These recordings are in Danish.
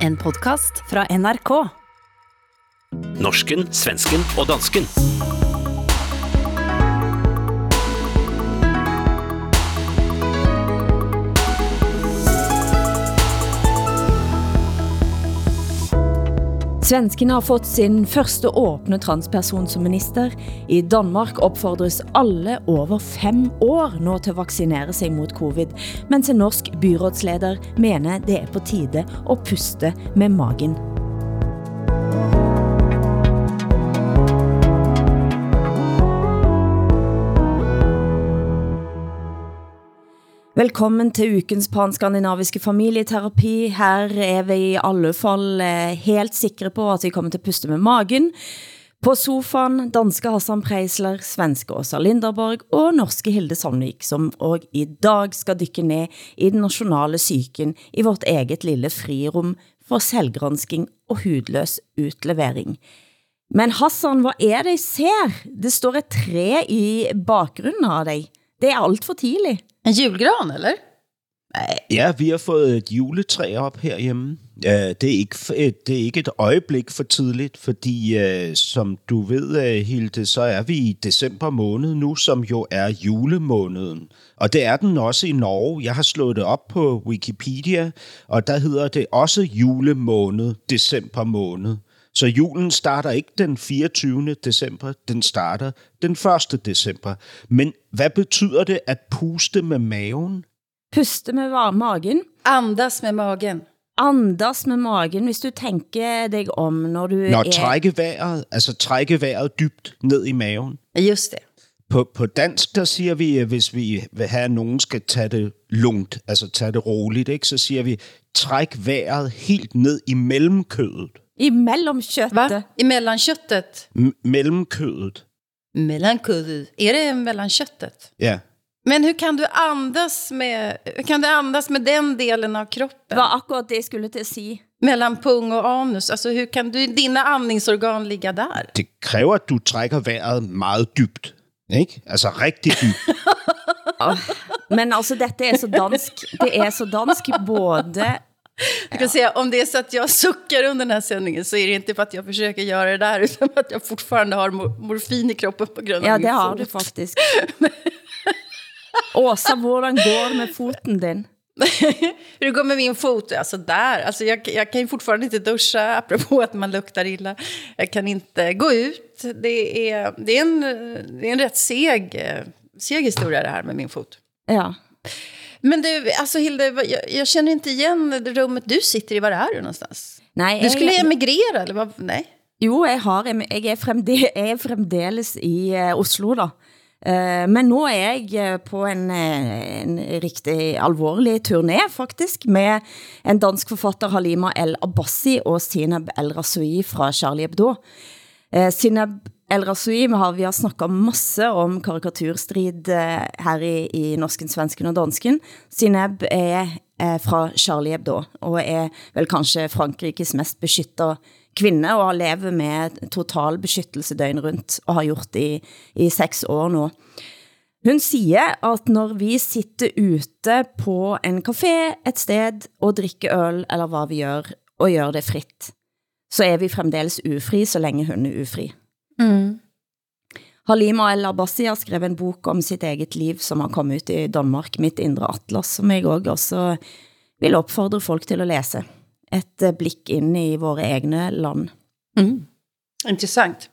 En podcast fra NRK. Norsken, svensken og dansken. Svenskene har fått sin første åbne transperson som minister. I Danmark opfordres alle over fem år nå til at vaccinere sig mot covid, mens en norsk byrådsleder mener det er på tide at puste med magen. Velkommen til ukens panskandinaviske familieterapi. Her er vi i alle fall eh, helt sikre på at vi kommer til at puste med magen. På sofaen, danske Hassan Preisler, svenske Åsa Linderborg og norske Hilde Sandvik, som og i dag skal dykke ned i den nationale syken i vårt eget lille frirum for selvgransking og hudløs utlevering. Men Hassan, hvad er det I ser? Det står et træ i bakgrunden af dig. Det er alt for tidligt. En julgran, eller? Ja, vi har fået et juletræ op herhjemme. Ja, det, er ikke, det er ikke et øjeblik for tidligt, fordi uh, som du ved, uh, Hilde, så er vi i december måned nu, som jo er julemåneden. Og det er den også i Norge. Jeg har slået det op på Wikipedia, og der hedder det også julemåned, december måned. Så julen starter ikke den 24. december, den starter den 1. december. Men hvad betyder det at puste med maven? Puste med magen. Andas med magen. Andas med magen, hvis du tænker dig om, når du Når er... trække vejret, altså trække vejret dybt ned i maven. Just det. På, på dansk, der siger vi, at hvis vi vil have, at nogen skal tage det lungt, altså tage det roligt, ikke, så siger vi, træk vejret helt ned i mellemkødet. I mellem köttet. Va? I mellanköttet? M- mellemkødet. Mellankuddet. Är det mellanköttet? Ja. Men hur kan du andas med, hur kan du andas med den delen av kroppen? Var akkurat det, skulle til at sige. Mellan pung och anus. Alltså hur kan du, dina andningsorgan ligga där? Det kræver, at du trækker vejret meget dybt. Ikke? Altså rigtig dybt. Men altså, dette er så dansk. Det er så dansk både... Jag kan säga, om det är så att jag suckar under den här sändningen så är det inte för att jag försöker göra det där utan för att jag fortfarande har mor- morfin i kroppen på grund av Ja, det har fot. du faktisk. Åsa, hvordan går med foten din? Hur det går med min fot? Alltså där. Alltså jag, jag kan ju fortfarande inte duscha, apropå att man luktar illa. Jag kan inte gå ut. Det är, det är, en, det är en rätt seg, eh, seg historia det här med min fot. Ja. Men du, alltså Hilde, jag, jag känner inte igen det rummet du sitter i. Var är du någonstans? Nej, Du skulle jeg, emigrera, eller vad? Nej. jo, jeg, har, jeg, er fremde, jeg er fremdeles i uh, Oslo, da. Uh, men nu er jeg eh, på en, eh, en rigtig alvorlig turné, faktisk, med en dansk forfatter, Halima El Abbasi, og Sineb El Rasoui fra Charlie Hebdo. Uh, Sineb El Rasoui har vi har snakket masse om karikaturstrid eh, her i, i Norsken, Svensken og Dansken. Sineb er er fra Charlie Hebdo, og er vel kanskje Frankrikes mest beskyttede kvinde, og har levet med total beskyttelse døgn rundt, og har gjort det i, i seks år nu. Hun siger, at når vi sitter ute på en café et sted og drikker øl, eller hvad vi gør, og gør det fritt, så er vi fremdeles ufri, så længe hun er ufri. Halima El Abbasi har skrevet en bok om sitt eget liv, som har kommet ut i Danmark, Mitt indre atlas, som jeg også, også vil opfordre folk til at læse. Et eh, blik ind i våre egne land. Intressant.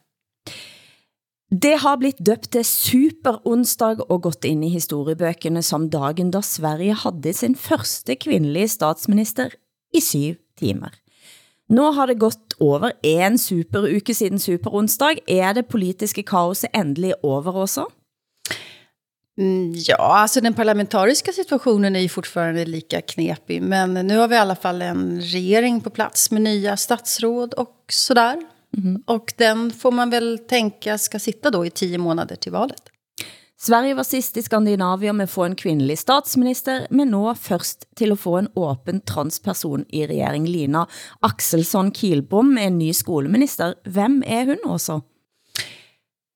Det har blitt døbt til superonsdag og gått ind i historiebøkene som dagen, da Sverige havde sin første kvindelige statsminister i syv timer. Nå har det gått over en superuke siden superonsdag. Er det politiske kaoset endelig over også? Mm, Ja, alltså den parlamentariska situationen är ju fortfarande lika knepig. Men nu har vi i alla fall en regering på plats med nya statsråd och sådär. Och den får man väl tänka ska sitta då i tio månader till valet. Sverige var sist i Skandinavia med at få en kvindelig statsminister, men nå først til at få en åben transperson i regering. Lina Axelsson Kielbom er en ny skoleminister. Hvem er hun også?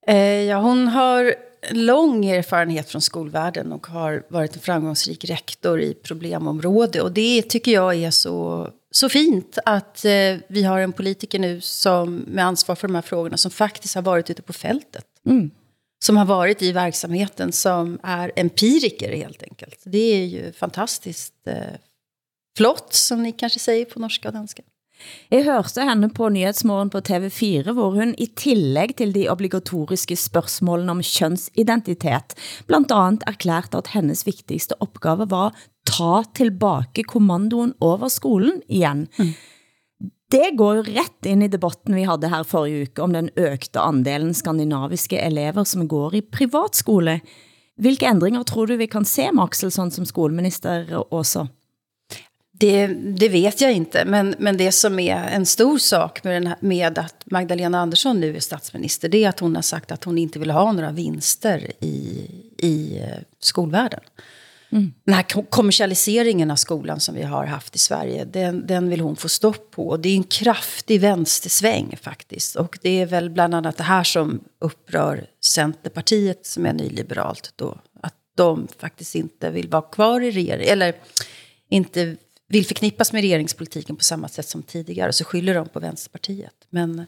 Eh, ja, hon har lång erfarenhet från skolvärlden och har varit en framgångsrik rektor i problemområde. Och det tycker jag är så, så fint att eh, vi har en politiker nu som med ansvar för de här frågorna som faktiskt har varit ute på fältet. Mm. Som har varit i verksamheten, som är empiriker helt enkelt. Det är ju fantastiskt eh, flott, som ni kanske säger på norska och danska. Jeg hørte henne på Nyhedsmorgen på TV4, hvor hun i tillæg til de obligatoriske spørgsmålene om kønsidentitet, blandt andet erklærte at hennes vigtigste opgave var ta tilbage kommandoen over skolen igen. Mm. Det går jo ret ind i debatten vi havde her forrige uke om den økte andelen skandinaviske elever, som går i privatskole. Hvilke ændringer tror du vi kan se med Axelsson som skolminister også? Det, det vet jag inte, men, men det som är en stor sak med, den här, med att Magdalena Andersson nu är statsminister, det är att hon har sagt att hon inte vill ha några vinster i, i eh, skolvärlden. Mm. Den här kommersialiseringen av skolan som vi har haft i Sverige, den, den vill hon få stopp på. Och det är en kraftig vänstersväng faktiskt. Och det är väl bland annat det här som upprör Centerpartiet som är nyliberalt då. Att de faktiskt inte vill vara kvar i regeringen, eller inte vill förknippas med regeringspolitiken på samma sätt som tidigare. Så skyller de på Vänsterpartiet. Men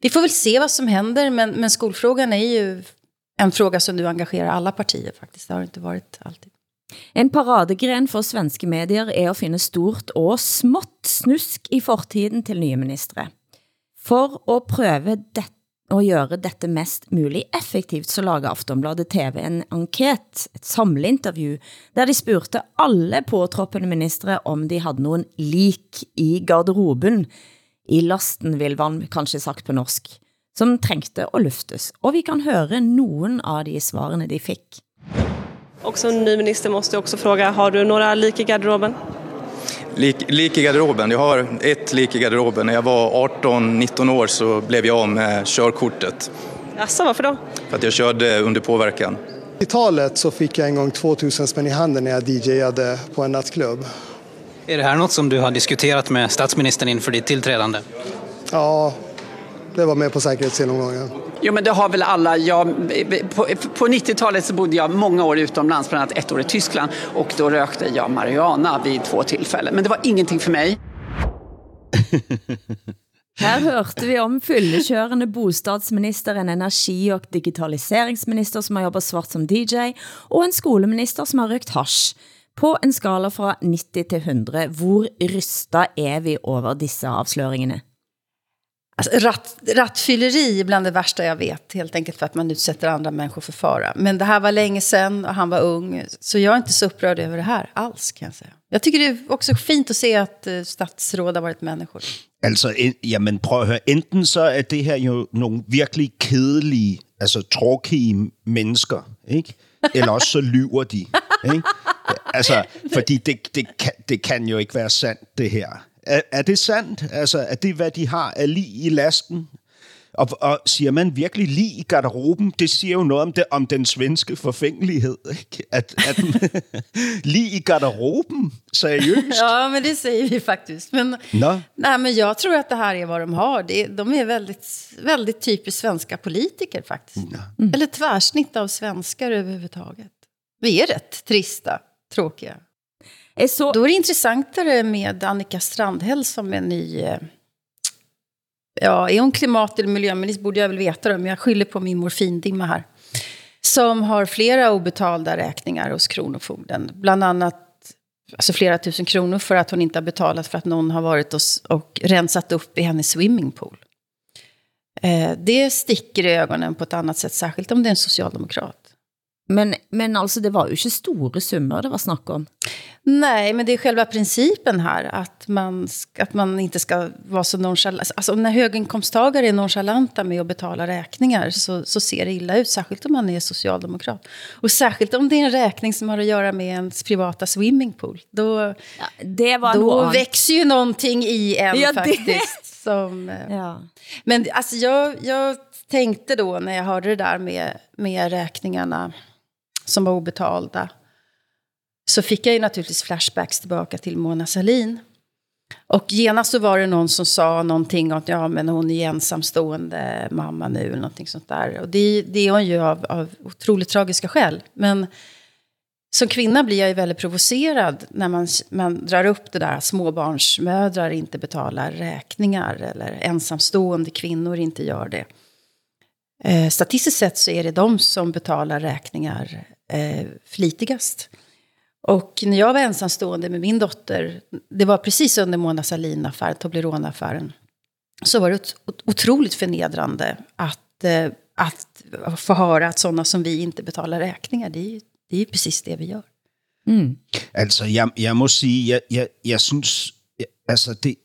vi får väl se vad som händer. Men, men skolfrågan är ju en fråga som nu engagerar alla partier faktiskt. Det har inte varit alltid. En paradegren for svenske medier er at finde stort og smått snusk i fortiden til nye ministre. For at prøve det, at gøre dette mest muligt effektivt, så lager Aftonbladet TV en enket, et samleinterview, der de spurgte alle påtroppende ministre, om de havde nogen lik i garderoben, i lasten vil man kanskje sagt på norsk, som trængte at luftes. Og vi kan høre nogen av de svarene de fik. Och som ny minister måste jag också fråga, har du några lik i garderoben? Lik, lik i garderoben? Jag har ett lik i garderoben. När jag var 18-19 år så blev jag av med körkortet. Jaså, varför då? För att jag körde under påverkan. I talet så fick jag en gång 2000 spänn i handen när jag DJade på en nattklubb. Är det här något som du har diskuterat med statsministern inför ditt tillträdande? Ja, det var med på säkerhetsgenomgången. Jo, men det har väl alla. Jag, på, på 90-talet så bodde jag många år utomlands, bland annat ett år i Tyskland. Och då rökte jag marijuana vid två tillfällen. Men det var ingenting för mig. Her hørte vi om fyllekørende bostadsminister, en energi- og digitaliseringsminister som har jobbet svart som DJ, og en skoleminister som har røkt hash. På en skala fra 90 til 100, hvor rysta er vi over disse afsløringene? Alltså, ratt, rattfylleri är bland det värsta jag vet, helt enkelt för att man utsätter andra människor för fara. Men det här var länge sedan och han var ung, så jag är inte så upprörd över det här alls kan jag säga. Jag tycker det är också fint att se att eh, statsråd har varit människor. Altså, jamen prøv at høre, enten så er det her jo nogle virkelig kedelige, altså tråkige mennesker, ikke? Eller også så lyver de, ikke? Altså, fordi det, det, kan, det kan jo ikke være sandt, det her. Er, er det sandt? Altså, er det, hvad de har af lige i lasten? Og, og siger man virkelig lige i garderoben, det siger jo noget om, det, om den svenske forfængelighed. Ikke? At, at lige i garderoben, seriøst. Ja, men det säger vi faktiskt. Men, Nå? nej, men jag tror att det här är vad de har. Det, de är väldigt, väldigt typiskt svenska politiker faktiskt. Mm. Eller tvärsnitt av svenskar överhuvudtaget. Vi är rätt trista, tråkiga. Är så... Då är det intressantare med Annika Strandhäll som är ny... Eh, ja, är hon klimat eller miljöminister borde jag väl veta det, men jag skyller på min morfindimma här. Som har flera obetalda räkningar hos Kronofogden. Bland annat alltså flera tusen kronor för att hon inte har betalat för att någon har varit och, och rensat upp i hennes swimmingpool. Eh, det sticker i ögonen på ett annat sätt, särskilt om det är en socialdemokrat. Men, men altså, det var jo ikke store summer det var snak om. Nej, men det är själva principen här, att man, att man inte ska vara så nonchalant. Alltså när höginkomsttagare är nonchalanta med att betala räkningar så, så ser det illa ut, särskilt om man är socialdemokrat. Och särskilt om det är en räkning som har att göra med ens privata swimmingpool. Då, Ja, det var då nog växer ju någonting i en Ja, det- faktiskt. Som, eh, Ja. Men alltså jag, jag tänkte då när jag hörde det där med, med räkningarna som var obetalda. Så fick jag ju naturligtvis flashbacks tillbaka till Mona Salin. Och genast så var det någon som sa någonting om att ja, men hon är ensamstående mamma nu eller någonting sånt där. Och det, det är hon ju av, av otroligt tragiska skäl. Men som kvinna blir jag ju väldigt provocerad när man, man drar upp det där småbarnsmödrar inte betalar räkningar eller ensamstående kvinnor inte gör det. Eh, statistiskt sett så är det de som betalar räkningar eh, flitigast. Och när jag var ensamstående med min dotter, det var precis under Mona Sahlin-affären, Toblerone-affären, så var det otroligt förnedrande att, eh, att få höra att sådana som vi inte betalar räkningar. Det är ju, det är ju precis det vi gör. Mm. Altså, jeg, jeg må sige, jeg, jeg, jeg synes, jeg, altså det,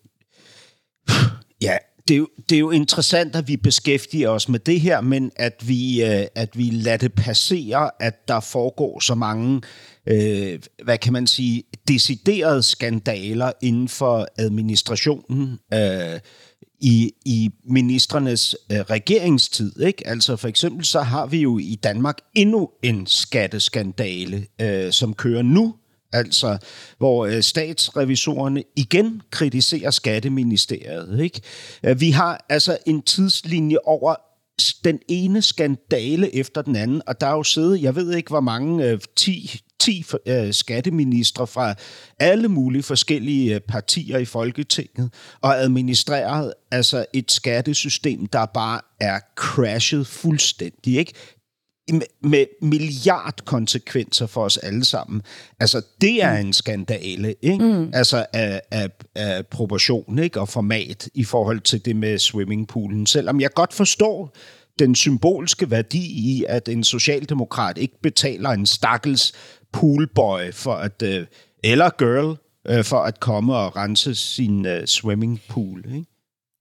ja, det er, jo, det er jo interessant, at vi beskæftiger os med det her, men at vi, øh, at vi lader det passere, at der foregår så mange, øh, hvad kan man sige, deciderede skandaler inden for administrationen øh, i, i ministernes øh, regeringstid. Ikke? Altså for eksempel så har vi jo i Danmark endnu en skatteskandale, øh, som kører nu, altså hvor øh, statsrevisorerne igen kritiserer skatteministeriet. Ikke? Øh, vi har altså en tidslinje over den ene skandale efter den anden, og der er jo siddet, jeg ved ikke hvor mange, øh, 10, 10 øh, skatteministre fra alle mulige forskellige øh, partier i Folketinget, og administreret altså et skattesystem, der bare er crashet fuldstændig. Ikke? Med milliardkonsekvenser for os alle sammen. Altså, det er en skandale, ikke? Mm. Altså, af, af, af proportion, ikke? Og format i forhold til det med swimmingpoolen. Selvom jeg godt forstår den symbolske værdi i, at en socialdemokrat ikke betaler en stakkels poolboy for at, øh, eller girl, øh, for at komme og rense sin uh, swimmingpool, ikke?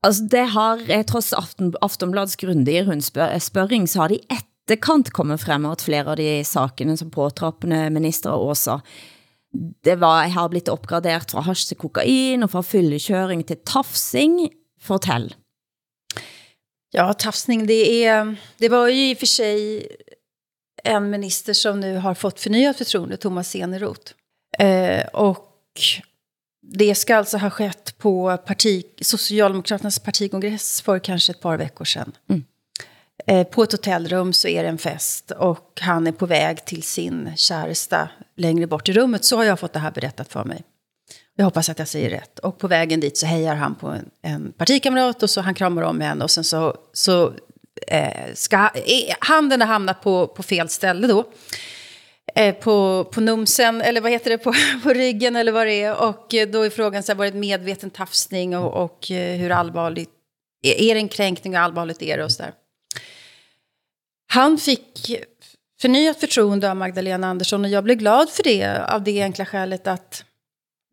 Altså, det har, trods Aften, Aftonbladets grundige rundspørring, så har de et etterkant kommer frem at flere av de sakene som påtrappende minister også det var, jeg har blitt opgraderet fra hash til kokain og fra fyllekøring til tafsing. Fortell. Ja, tafsning, det, är, det var ju i och för sig en minister som nu har fått förnyat förtroende, Thomas Eneroth. Eh, och det ska alltså ha skett på parti, Socialdemokraternas partikongress för kanske ett par veckor sedan. Mm. Eh, på ett hotellrum så är det en fest och han är på väg till sin kärsta längre bort i rummet. Så har jag fått det här berättat för mig. Jag hoppas att jag säger rätt. Och på vägen dit så hejar han på en, en partikamrat och så han kramar om henne och sen så, så eh, ska eh, handen har hamnat på, på fel ställe då. Eh, på, på numsen, eller vad heter det, på, på ryggen eller vad det är. Och eh, då är frågan, så här, var det medveten tafsning och, och eh, hur allvarligt, är, är det en kränkning och allvarligt är det och så där. Han fick förnyat förtroende av Magdalena Andersson och jag blev glad för det av det enkla skälet att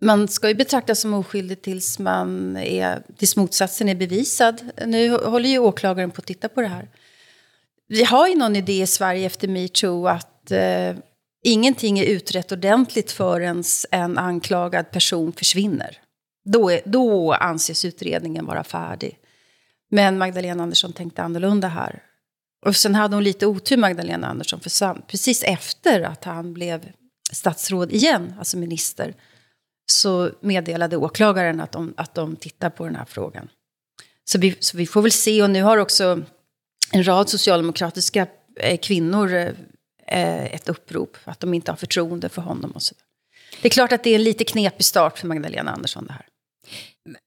man ska ju betraktas som oskyldig tills, man är, tills motsatsen är bevisad. Nu håller ju åklagaren på att titta på det här. Vi har ju någon idé i Sverige efter metoo att eh, ingenting är utrett ordentligt förrän en anklagad person försvinner. Då, är, då anses utredningen vara färdig. Men Magdalena Andersson tänkte annorlunda här. Och sen hade hon lite otur, Magdalena Andersson, för sam- precis efter att han blev statsråd igen, alltså minister, så meddelade åklagaren att de, att de tittar på den här frågan. Så vi, så vi får väl se, och nu har också en rad socialdemokratiska eh, kvinnor eh, ett upprop, att de inte har förtroende för honom och så. Det är klart att det är en lite knepig start för Magdalena Andersson det här.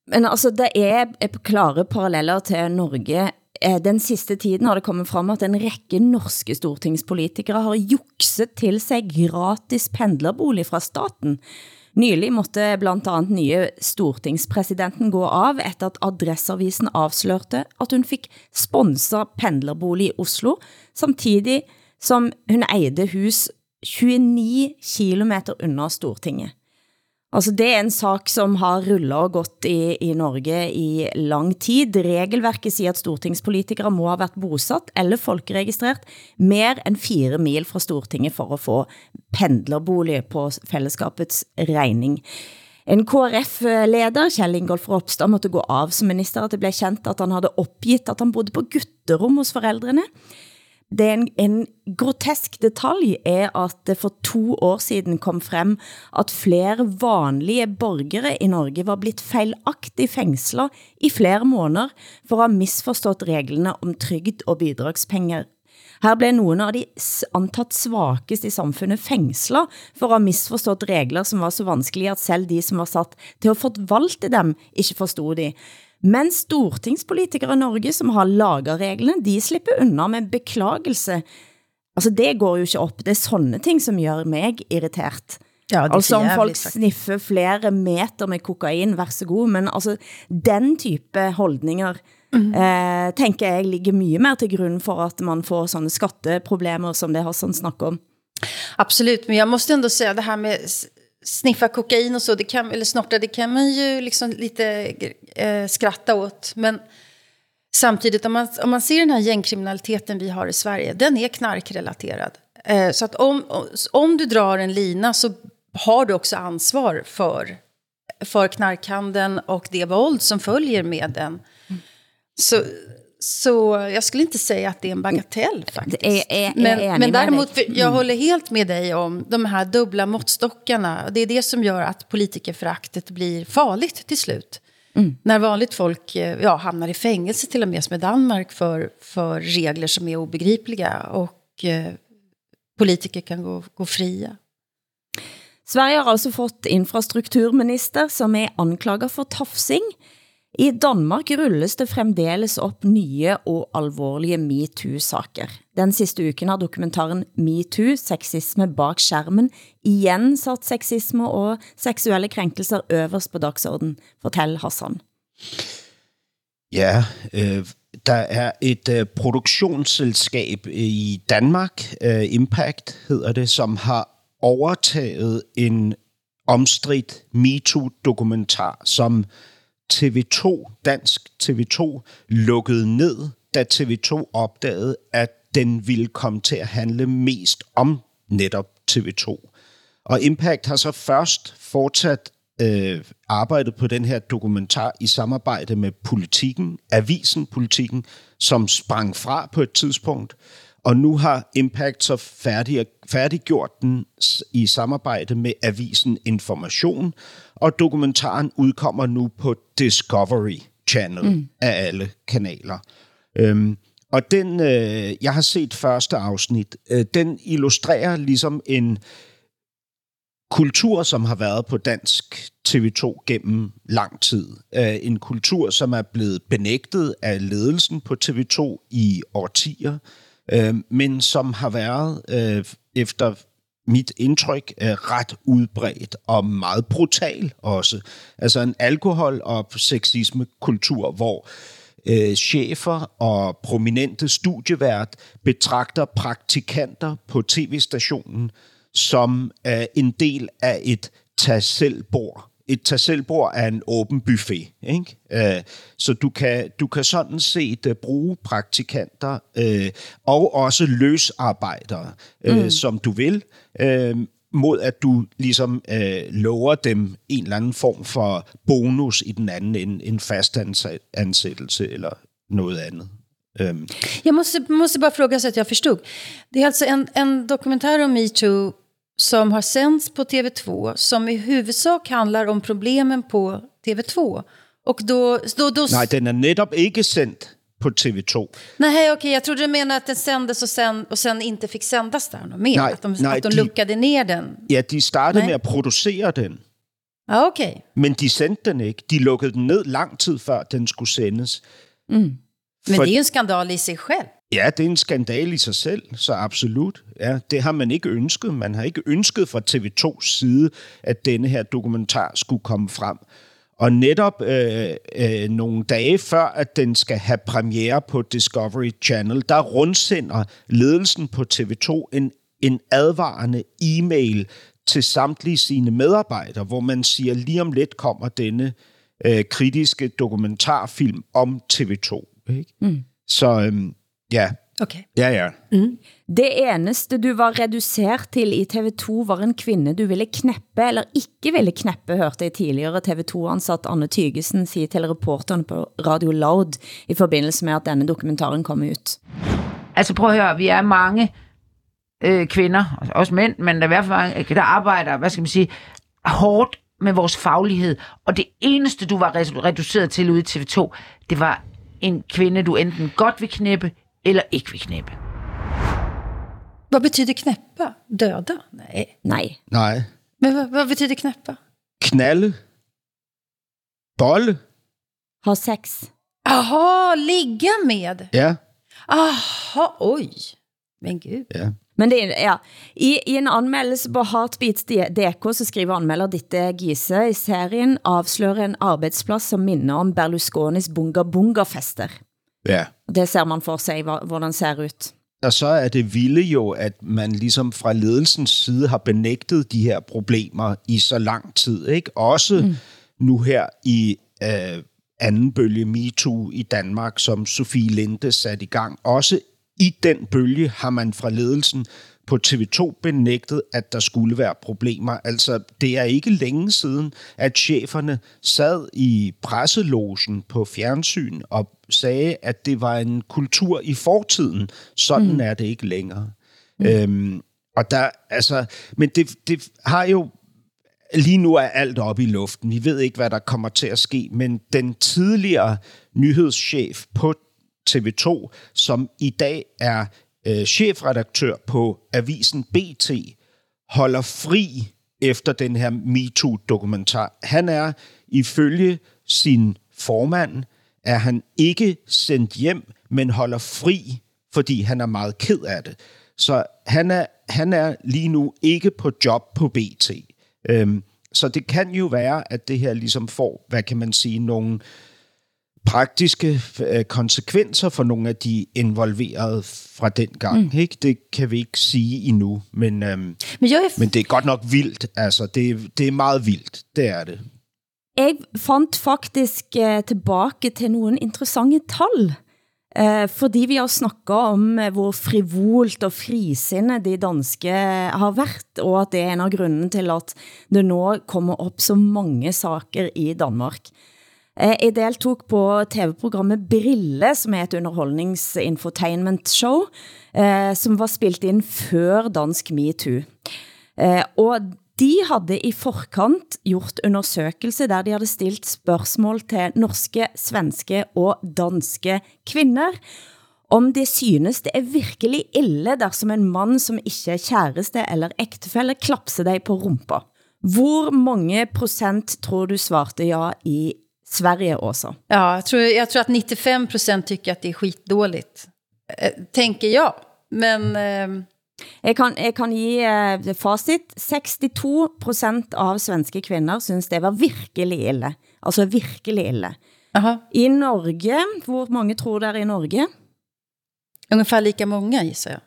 Men altså, det er klare paralleller til Norge Eh, den siste tiden har det kommet frem at en række norske stortingspolitikere har jukset til sig gratis pendlerbolig fra staten. Nylig måtte blandt andet nye stortingspresidenten gå av, efter at adressavisen avslørte, at hun fik sponset pendlerbolig i Oslo, samtidig som hun eide hus 29 kilometer under Stortinget. Altså det er en sak som har rullet og gått i, i Norge i lang tid. Regelverket siger, at stortingspolitikere må ha været bosatt eller folkeregistreret mer end fire mil fra Stortinget for at få pendlerbolig på fællesskapets regning. En KRF-leder, Kjell Ingolf Ropstad, måtte gå av som minister, at det blev kendt, at han havde opgivet, at han bodde på gutterum hos forældrene det er en, en grotesk detalj er, at det for to år siden kom frem, at flere vanlige borgere i Norge var blitt feilagtigt fængslet i flere måneder for at have misforstået reglerne om trygd og bidragspenger. Her blev nogle af de antatt svakest i samfundet fængslet for at have misforstået regler, som var så vanskelige, at selv de, som var sat til at forvalte dem, ikke forstod de. Men stortingspolitikere i Norge, som har laget reglene, de slipper unna med beklagelse. Altså det går jo ikke op. Det er sådanne ting, som gør mig irritert. Ja, altså om folk sniffer flere meter med kokain, vær så god, men altså den type holdninger mm. eh, tænker jeg ligger mye mer til grund for at man får sådanne skatteproblemer, som det har sådan snak om. Absolut, men jag måste ändå säga det här med sniffa kokain och så, det kan, eller snorta, det kan man ju liksom lite eh, skratta åt. Men samtidigt, om man, om man ser den här gängkriminaliteten vi har i Sverige, den är knarkrelaterad. Eh, så att om, om du drar en lina så har du också ansvar för, för knarkhandeln och det våld som följer med den. Mm. Så, så jag skulle inte säga att det är en bagatell faktiskt. Är, är, men, är men däremot, för jag mm. håller helt med dig om de här dubbla måttstockarna. Det är det som gör att politikerföraktet blir farligt till slut. Mm. När vanligt folk eh, ja, hamnar i fängelse till och med som i Danmark för, för regler som är obegripliga och eh, politiker kan gå, gå fria. Sverige har altså fått infrastrukturminister, som er anklaget for tafsing. I Danmark rulles det fremdeles op nye og alvorlige MeToo-saker. Den sidste uken har dokumentaren MeToo, sexisme bak skærmen, igen sat sexisme og seksuelle krænkelser øverst på dagsorden. Fortæl Hassan. Ja, øh, der er et øh, produktionsselskab øh, i Danmark, øh, Impact hedder det, som har overtaget en omstridt MeToo-dokumentar, som TV2, dansk TV2, lukkede ned, da TV2 opdagede, at den ville komme til at handle mest om netop TV2. Og Impact har så først fortsat øh, arbejdet på den her dokumentar i samarbejde med Politikken, Avisen Politikken, som sprang fra på et tidspunkt. Og nu har Impact så færdig, færdiggjort den i samarbejde med Avisen Information, og dokumentaren udkommer nu på Discovery Channel mm. af alle kanaler. Øhm, og den, øh, jeg har set første afsnit, øh, den illustrerer ligesom en kultur, som har været på dansk TV2 gennem lang tid. Øh, en kultur, som er blevet benægtet af ledelsen på TV2 i årtier, øh, men som har været øh, efter mit indtryk ret udbredt og meget brutal også. Altså en alkohol- og sexisme-kultur, hvor øh, chefer og prominente studievært betragter praktikanter på tv-stationen som øh, en del af et tag selv bord et tag selvbord er en åben buffet. Ikke? Øh, så du kan, du kan sådan set uh, bruge praktikanter øh, og også løsarbejdere, øh, mm. som du vil, øh, mod at du ligesom øh, lover dem en eller anden form for bonus i den anden end en fast ansættelse eller noget andet. Um. Jag måste, måste bara fråga så att jag förstod. Det är alltså en, en dokumentär om MeToo som har sänds på TV2 som i huvudsak handlar om problemen på TV2. Och då, då, då... Nej, den är netop ikke sendt på TV2. Nej, okej, okay, jag trodde du menade att den sändes och sen, och sen inte fick sändas där något mer. Nej, att de, nej, att de, de luckade ner den. Ja, de startede nej. med at producere den. Ja, okay. Men de sendte den ikke. De lukkede den ned lang tid før den skulle sendes. Mm. Men For... det er en skandal i sig selv. Ja, det er en skandal i sig selv, så absolut. Ja, det har man ikke ønsket. Man har ikke ønsket fra TV2's side, at denne her dokumentar skulle komme frem. Og netop øh, øh, nogle dage før, at den skal have premiere på Discovery Channel, der rundsender ledelsen på TV2 en, en advarende e-mail til samtlige sine medarbejdere, hvor man siger, lige om lidt kommer denne øh, kritiske dokumentarfilm om TV2. Ikke? Mm. Så øhm, ja, Okay. Ja, ja. Mm. Det eneste du var reduceret til i TV2 var en kvinde du ville kneppe eller ikke ville kneppe, hørte jeg tidligere TV2-ansat Anne Tygesen sige til reporterne på Radio Loud i forbindelse med at denne dokumentaren kom ut. Altså prøv at høre, vi er mange øh, kvinder, også mænd, men der er i hvert fald mange, der arbejder, hvad skal man sige, hårdt med vores faglighed. Og det eneste, du var reduceret til ude i TV2, det var en kvinde, du enten godt vil knæppe, eller ikke vil knæppe. Hvad betyder knäppa? Döda? Nej. Nej. Nej. Men hvad, hvad betyder knäppa? Knalle. Bolle. Ha sex. Aha, ligga med. Ja. Aha, oj. Men gud. Ja. Men det er, ja, i, i en anmeldelse på Heartbeats DK, så skriver anmelder Ditte Gise i serien avslører en arbejdsplads som minder om Berlusconis Bunga Bunga fester. Ja. Det ser man for sig, hvordan ser ut. Og så er det vilde jo, at man ligesom fra ledelsens side har benægtet de her problemer i så lang tid. Ikke? Også mm. nu her i øh, anden bølge MeToo i Danmark, som Sofie Linde satte i gang. Også i den bølge har man fra ledelsen på TV2 benægtet, at der skulle være problemer. Altså, det er ikke længe siden, at cheferne sad i presselogen på fjernsyn og sagde, at det var en kultur i fortiden. Sådan mm. er det ikke længere. Mm. Øhm, og der, altså, men det, det har jo lige nu er alt oppe i luften. Vi ved ikke, hvad der kommer til at ske, men den tidligere nyhedschef på TV2, som i dag er øh, chefredaktør på avisen BT, holder fri efter den her MeToo-dokumentar. Han er ifølge sin formand, er han ikke sendt hjem, men holder fri, fordi han er meget ked af det. Så han er, han er lige nu ikke på job på BT. Øhm, så det kan jo være, at det her ligesom får, hvad kan man sige, nogle praktiske øh, konsekvenser for nogle af de involverede fra den gang. Mm. Ikke? Det kan vi ikke sige endnu, men, øhm, Men jeg er men det er godt nok vildt. Altså, det, det er meget vildt, det er det. Jeg fandt faktisk eh, tilbage til nogle interessante tal. Eh, fordi vi har snakket om eh, hvor frivolt og frisindet de danske har været, og at det er en af grunden til at det nå kommer op så mange saker i Danmark. Eh, Jeg deltog på tv-programmet Brille, som er et underholdningsinfotainment-show, eh, som var spilt ind før Dansk MeToo. Eh, og de havde i forkant gjort undersøgelse, der de havde stilt spørgsmål til norske, svenske og danske kvinder, om det synes det er virkelig ille, dersom en mand, som ikke er kæreste eller ægtefælle, klapser dig på rumpa. Hvor mange procent tror du svarte ja i Sverige også? Ja, jeg tror, jag tror att 95 procent tycker att det är skitdåligt. Eh, Tänker jag. Men... Eh, jeg kan, jeg kan give eh, facit. 62% av svenske kvinder synes det var virkelig ille. Altså virkelig ille. aha. I Norge, hvor mange tror der i Norge? Ungefär lika många gissar jag.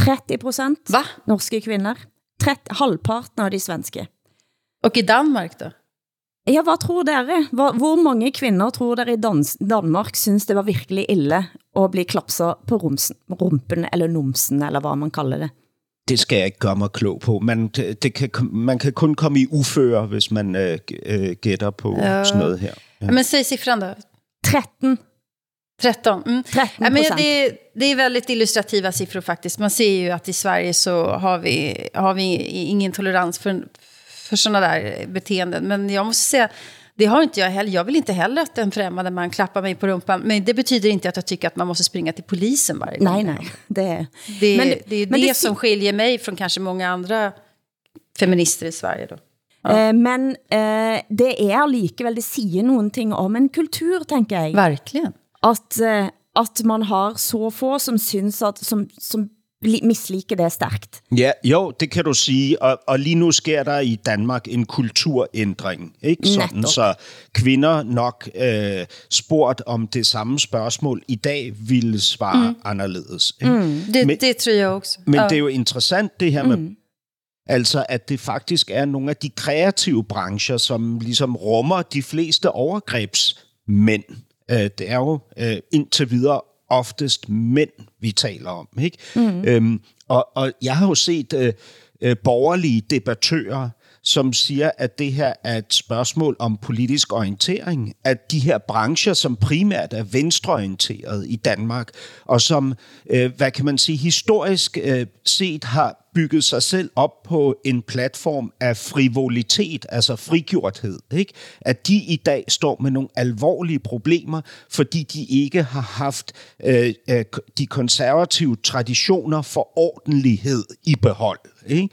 30% Va? norske kvinder. 30, halvparten av de svenske. Och i Danmark då? Ja, hvad tror dere? Hvor, hvor mange kvinder tror dere i dans, Danmark synes det var virkelig ille at blive klapset på rumsen, rumpen eller numsen, eller hvad man kalder det? Det skal jeg ikke gøre mig klog på. Man, det, det kan, man kan kun komme i uføre, hvis man øh, øh, gætter på Ja. sådan noget her. Ja. Men säg siffran då. 13. 13. Mm. 13 Ja, men det, det är väldigt illustrativa siffror faktiskt. Man ser ju att i Sverige så har vi, har vi ingen tolerans för, för sådana där beteenden. Men jag måste säga, det har inte jag heller. Jag vill inte heller att en främmande man klappar mig på rumpan. Men det betyder inte att jag tycker att man måste springa till polisen varje gång. Nej, nej. Det, Det, Men det, är men det, det- som skiljer mig från kanske många andra feminister i Sverige då. Eh, men eh, det er likevel, det siger nogen ting om en kultur, tænker jeg. Verkligen. At, eh, at man har så få, som synes at, som, som li- misliker det stærkt. Ja, jo, det kan du sige. Og, og lige nu sker der i Danmark en kulturændring. Ikke sådan, Netop. så kvinder nok øh, spurgt om det samme spørgsmål i dag ville svare mm. anderledes. Ikke? Mm. Det, Men- det tror jag också. Men Ja. det er jo interessant det her med, altså at det faktisk er nogle af de kreative brancher, som ligesom rummer de fleste overgrebsmænd. Øh, det er jo øh, indtil videre oftest mænd, vi taler om. Ikke? Mm. Øhm, og, og jeg har jo set øh, øh, borgerlige debattører, som siger, at det her er et spørgsmål om politisk orientering, at de her brancher, som primært er venstreorienteret i Danmark, og som, øh, hvad kan man sige, historisk øh, set har bygget sig selv op på en platform af frivolitet, altså frigjorthed, ikke? at de i dag står med nogle alvorlige problemer, fordi de ikke har haft øh, øh de konservative traditioner for ordentlighed i behold. Ikke?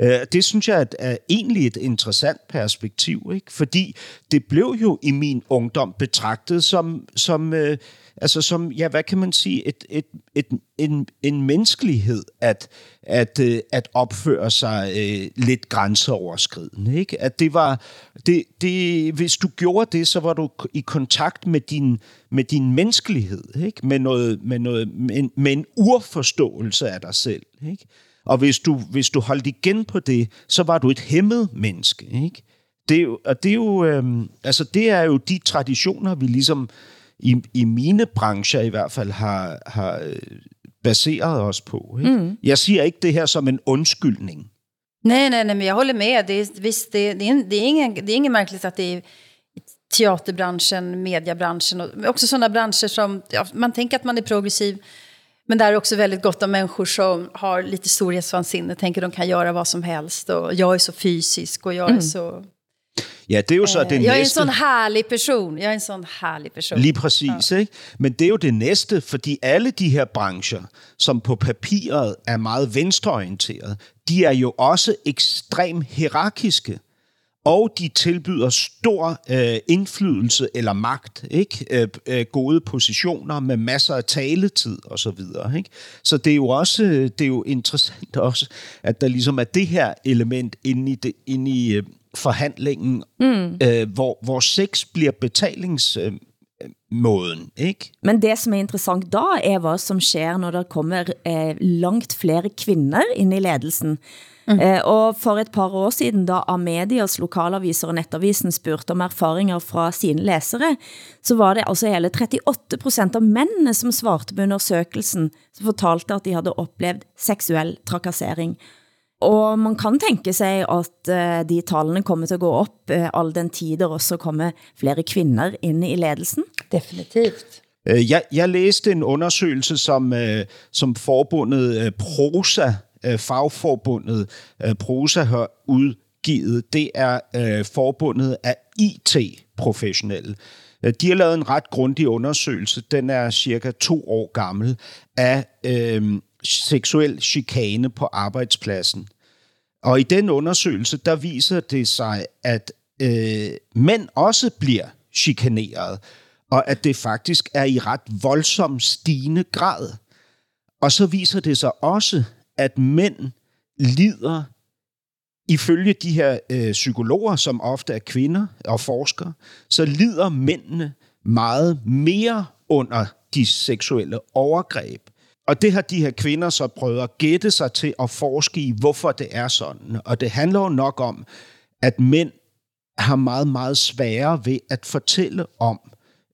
Øh, det synes jeg er egentlig et interessant perspektiv, ikke? fordi det blev jo i min ungdom betragtet som, som, øh, altså som ja, hvad kan man sige, et, et, et, en, en menneskelighed at, at, øh, at opføre sig øh, lidt grænseoverskridende. Ikke? At det var, det, det, hvis du gjorde det, så var du i kontakt med din, med din menneskelighed, ikke? Med, noget, med, noget, med, med en urforståelse af dig selv. Ikke? Og hvis du, hvis du holdt igen på det, så var du et hæmmet menneske. Ikke? Det er jo, og det er jo, øhm, altså det er jo de traditioner, vi ligesom i, i mine brancher i hvert fald har, har øh, baseret os på. Ikke? Mm. Jeg siger ikke det her som en undskyldning. Nej, nej, nej, men jag håller med. Det är, visst, det, det, är, det, är ingen, det är inget märkligt att det är teaterbranschen, mediebranschen och också sådana branscher som, ja, man tänker att man är progressiv, men där är också väldigt gott om människor som har lite storhetsvansinne, tänker de kan göra vad som helst och jag är så fysisk och jag är mm. så... Ja, det er jo så det jeg næste. Jeg er en sådan herlig person. Jeg er en sådan herlig person. Lige præcis, ja. ikke? Men det er jo det næste, fordi alle de her brancher, som på papiret er meget venstreorienterede, de er jo også ekstrem hierarkiske og de tilbyder stor øh, indflydelse eller magt, ikke? Øh, øh, gode positioner med masser af taletid og så videre. Ikke? Så det er jo også det er jo interessant også, at der ligesom er det her element inde i, det, inde i øh, forhandlingen, mm. øh, hvor, hvor sex bliver betalings... Øh, måden, ikke? Men det som er interessant da, er hvad som sker, når der kommer eh, langt flere kvinder ind i ledelsen. Mm. Eh, og for et par år siden, da Amedias lokalaviser og netavisen spurgte om erfaringer fra sine læsere, så var det altså hele 38% av mændene, som svarte på undersøgelsen, som fortalte, at de havde oplevet seksuel trakassering. Og man kan tænke sig, at uh, de tallene kommer til at gå op, uh, all den tid der også kommer flere kvinder ind i ledelsen. Definitivt. Øh, jeg, jeg læste en undersøgelse, som, som forbundet Prosa øh, fagforbundet øh, Prosa har udgivet, det er øh, forbundet af IT-professionelle. Øh, de har lavet en ret grundig undersøgelse, den er cirka to år gammel, af øh, seksuel chikane på arbejdspladsen. Og i den undersøgelse, der viser det sig, at øh, mænd også bliver chikaneret, og at det faktisk er i ret voldsom stigende grad. Og så viser det sig også, at mænd lider, ifølge de her øh, psykologer, som ofte er kvinder og forskere, så lider mændene meget mere under de seksuelle overgreb. Og det har de her kvinder så prøvet at gætte sig til at forske i, hvorfor det er sådan. Og det handler jo nok om, at mænd har meget, meget sværere ved at fortælle om,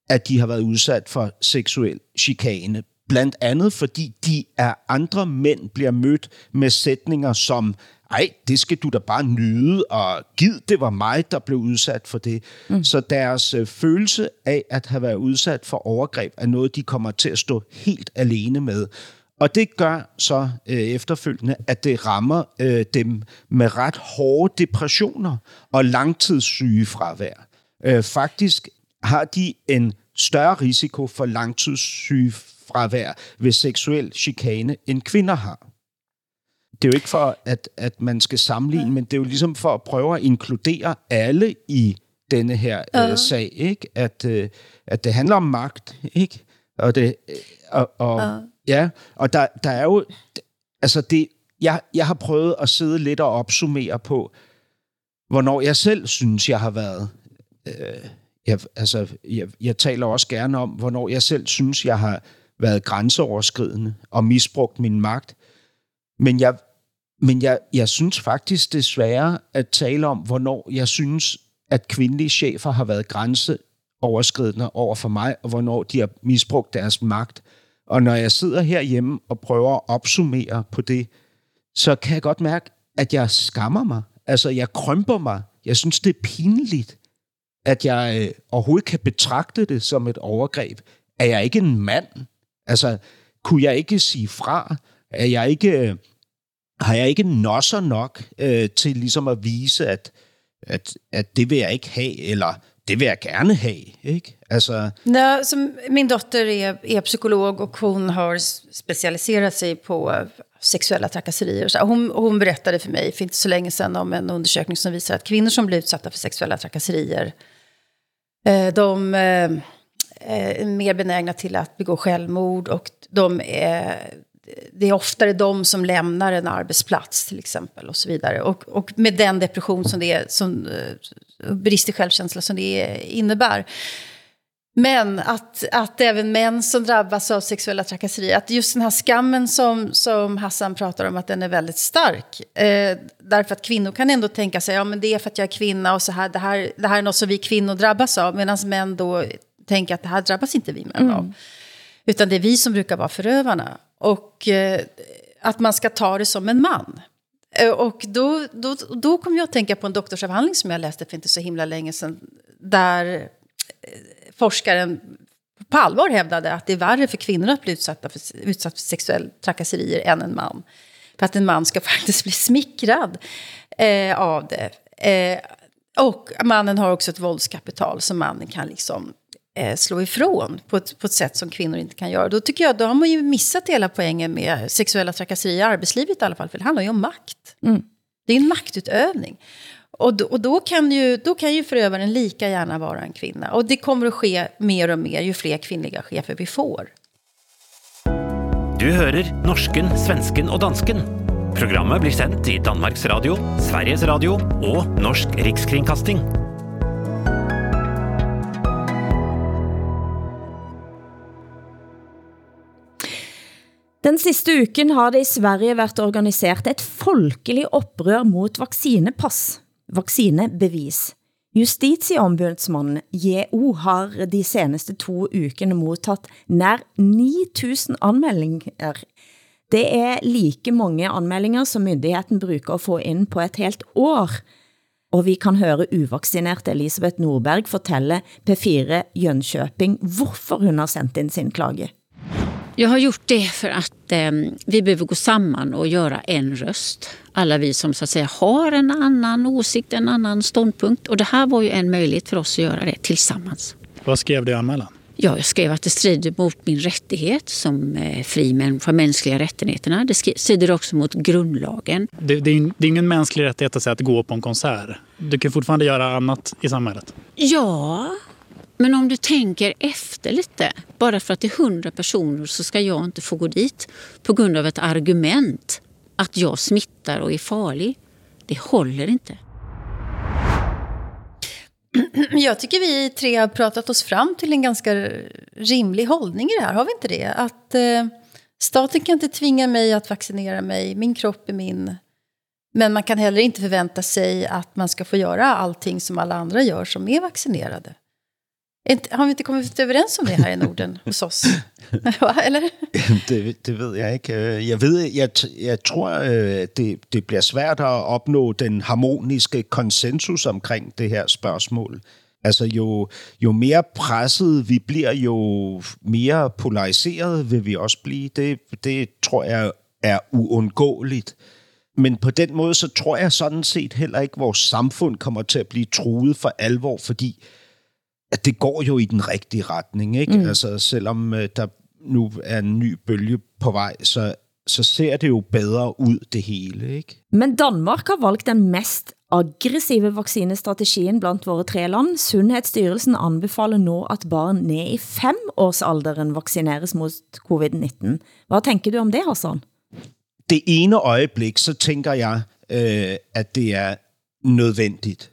at de har været udsat for seksuel chikane Blandt andet fordi de af andre mænd bliver mødt med sætninger som, ej, det skal du da bare nyde, og gid, det var mig, der blev udsat for det. Mm. Så deres øh, følelse af at have været udsat for overgreb er noget, de kommer til at stå helt alene med. Og det gør så øh, efterfølgende, at det rammer øh, dem med ret hårde depressioner og langtidssyge Øh, faktisk har de en større risiko for langtidssyge fravær ved seksuel chikane, end kvinder har. Det er jo ikke for, at, at man skal sammenligne, men det er jo ligesom for at prøve at inkludere alle i denne her uh. øh, sag, ikke? At, øh, at det handler om magt, ikke? Og det, øh, og, og, uh. ja, og der, der er jo, altså det, jeg, jeg har prøvet at sidde lidt og opsummere på, hvornår jeg selv synes, jeg har været, øh, jeg, altså, jeg, jeg taler også gerne om, hvornår jeg selv synes, jeg har været grænseoverskridende og misbrugt min magt. Men jeg, men jeg, jeg synes faktisk desværre at tale om, hvornår jeg synes, at kvindelige chefer har været grænseoverskridende over for mig, og hvornår de har misbrugt deres magt. Og når jeg sidder herhjemme og prøver at opsummere på det, så kan jeg godt mærke, at jeg skammer mig. Altså, jeg krymper mig. Jeg synes, det er pinligt, at jeg øh, overhovedet kan betragte det som et overgreb. Er jeg ikke en mand? Altså, kunne jeg ikke sige fra? Er jeg ikke, øh, har jeg ikke nosser nok øh, til ligesom at vise, at, at, at det vil jeg ikke have, eller det vil jeg gerne have, ikke? Altså... Nej, som min dotter är, er psykolog och hon har specialiserat sig på eh, sexuella trakasserier. Så hon, hon berättade för mig för inte så länge sedan om en undersökning som visar att kvinnor som blir utsatta för sexuella trakasserier, eh, de eh, eh är mer benägna till att begå självmord och de är det är oftare de som lämnar en arbetsplats till exempel och så vidare. Och, och med den depression som det är, som, eh, brist i självkänsla som det innebär. Men att, att även män som drabbas av sexuella trakasserier, att just den här skammen som, som Hassan pratar om, att den är väldigt stark. Eh, därför att kvinnor kan ändå tänka sig, ja men det är för att jag är kvinna och så här, det här, det här är något som vi kvinnor drabbas av. Medan män då tänker att det här drabbas inte vi män av. Mm. Utan det är vi som brukar vara förövarna. Och eh, att man ska ta det som en man. Eh, och då, då, då kom jag att tänka på en doktorsavhandling som jag läste för inte så himla länge sedan. Där eh, forskaren på allvar hävdade att det är värre för kvinnor att bli utsatta för, utsatt för sexuell trakasserier än en man. För att en man ska faktiskt bli smickrad eh, av det. Eh, och mannen har också ett våldskapital som mannen kan liksom slå ifrån på ett, på ett sätt som kvinnor inte kan göra. Då tycker jag, då har man ju missat hela poängen med sexuella trakasserier i arbetslivet i alla fall, för det handlar ju om makt. Mm. Det är en maktutövning. Och, då, och då, kan ju, då kan ju förövaren lika gärna vara en kvinna. Och det kommer att ske mer och mer ju fler kvinnliga chefer vi får. Du hører norsken, svensken og dansken. Programmet blir sendt i Danmarks Radio, Sveriges Radio og Norsk Rikskringkasting. Den siste uken har det i Sverige været organiseret et folkelig oprør mot vaksinepass, vaccinebevis. Justitieombudsmannen JO har de seneste to ukene modtaget nær 9000 anmeldinger. Det er like mange anmeldinger som myndigheden bruger at få ind på et helt år. Og vi kan høre uvaccinert Elisabeth Norberg fortælle P4 Jönköping, hvorfor hun har sendt ind sin klage. Jag har gjort det för att eh, vi behöver gå samman och göra en röst. Alla vi som så att säga har en annan åsikt, en annan ståndpunkt. Och det här var ju en möjlighet för oss att göra det tillsammans. Vad skrev du i anmälan? Ja, jag skrev att det strider mot min rättighet som eh, fri människa, mänskliga rättigheterna. Det strider också mot grundlagen. Det, det, är, det är ingen mänsklig rättighet att, säga att gå på en konsert. Du kan fortfarande göra annat i samhället. Ja, men om du tänker efter lite, bara för att det är hundra personer så ska jag inte få gå dit på grund av ett argument att jag smittar och är farlig. Det håller inte. Jag tycker vi tre har pratat oss fram till en ganska rimlig hållning i det här, har vi inte det? Att eh, staten kan inte tvinga mig att vaccinera mig, min kropp är min. Men man kan heller inte förvänta sig att man ska få göra allting som alla andra gör som är vaccinerade. Har vi inte kommit överens om det här i Norden hos oss? Eller? det, det ved jeg ikke. Jeg ved, jeg, jeg tror, øh, det, det bliver svært at opnå den harmoniske konsensus omkring det her spørgsmål. Altså jo, jo mere presset vi bliver, jo mere polariseret vil vi også blive. Det, det tror jeg er uundgåeligt. Men på den måde, så tror jeg sådan set heller ikke, at vores samfund kommer til at blive truet for alvor, fordi at det går jo i den rigtige retning. Ikke? Mm. Altså, selvom uh, der nu er en ny bølge på vej, så, så ser det jo bedre ud, det hele. Ikke? Men Danmark har valgt den mest aggressive vaccinestrategien blandt våre tre land. Sundhedsstyrelsen anbefaler nå at barn ned i femårsalderen vaccineres mot covid-19. Hvad tænker du om det, Hassan? Det ene øjeblik, så tænker jeg, øh, at det er nødvendigt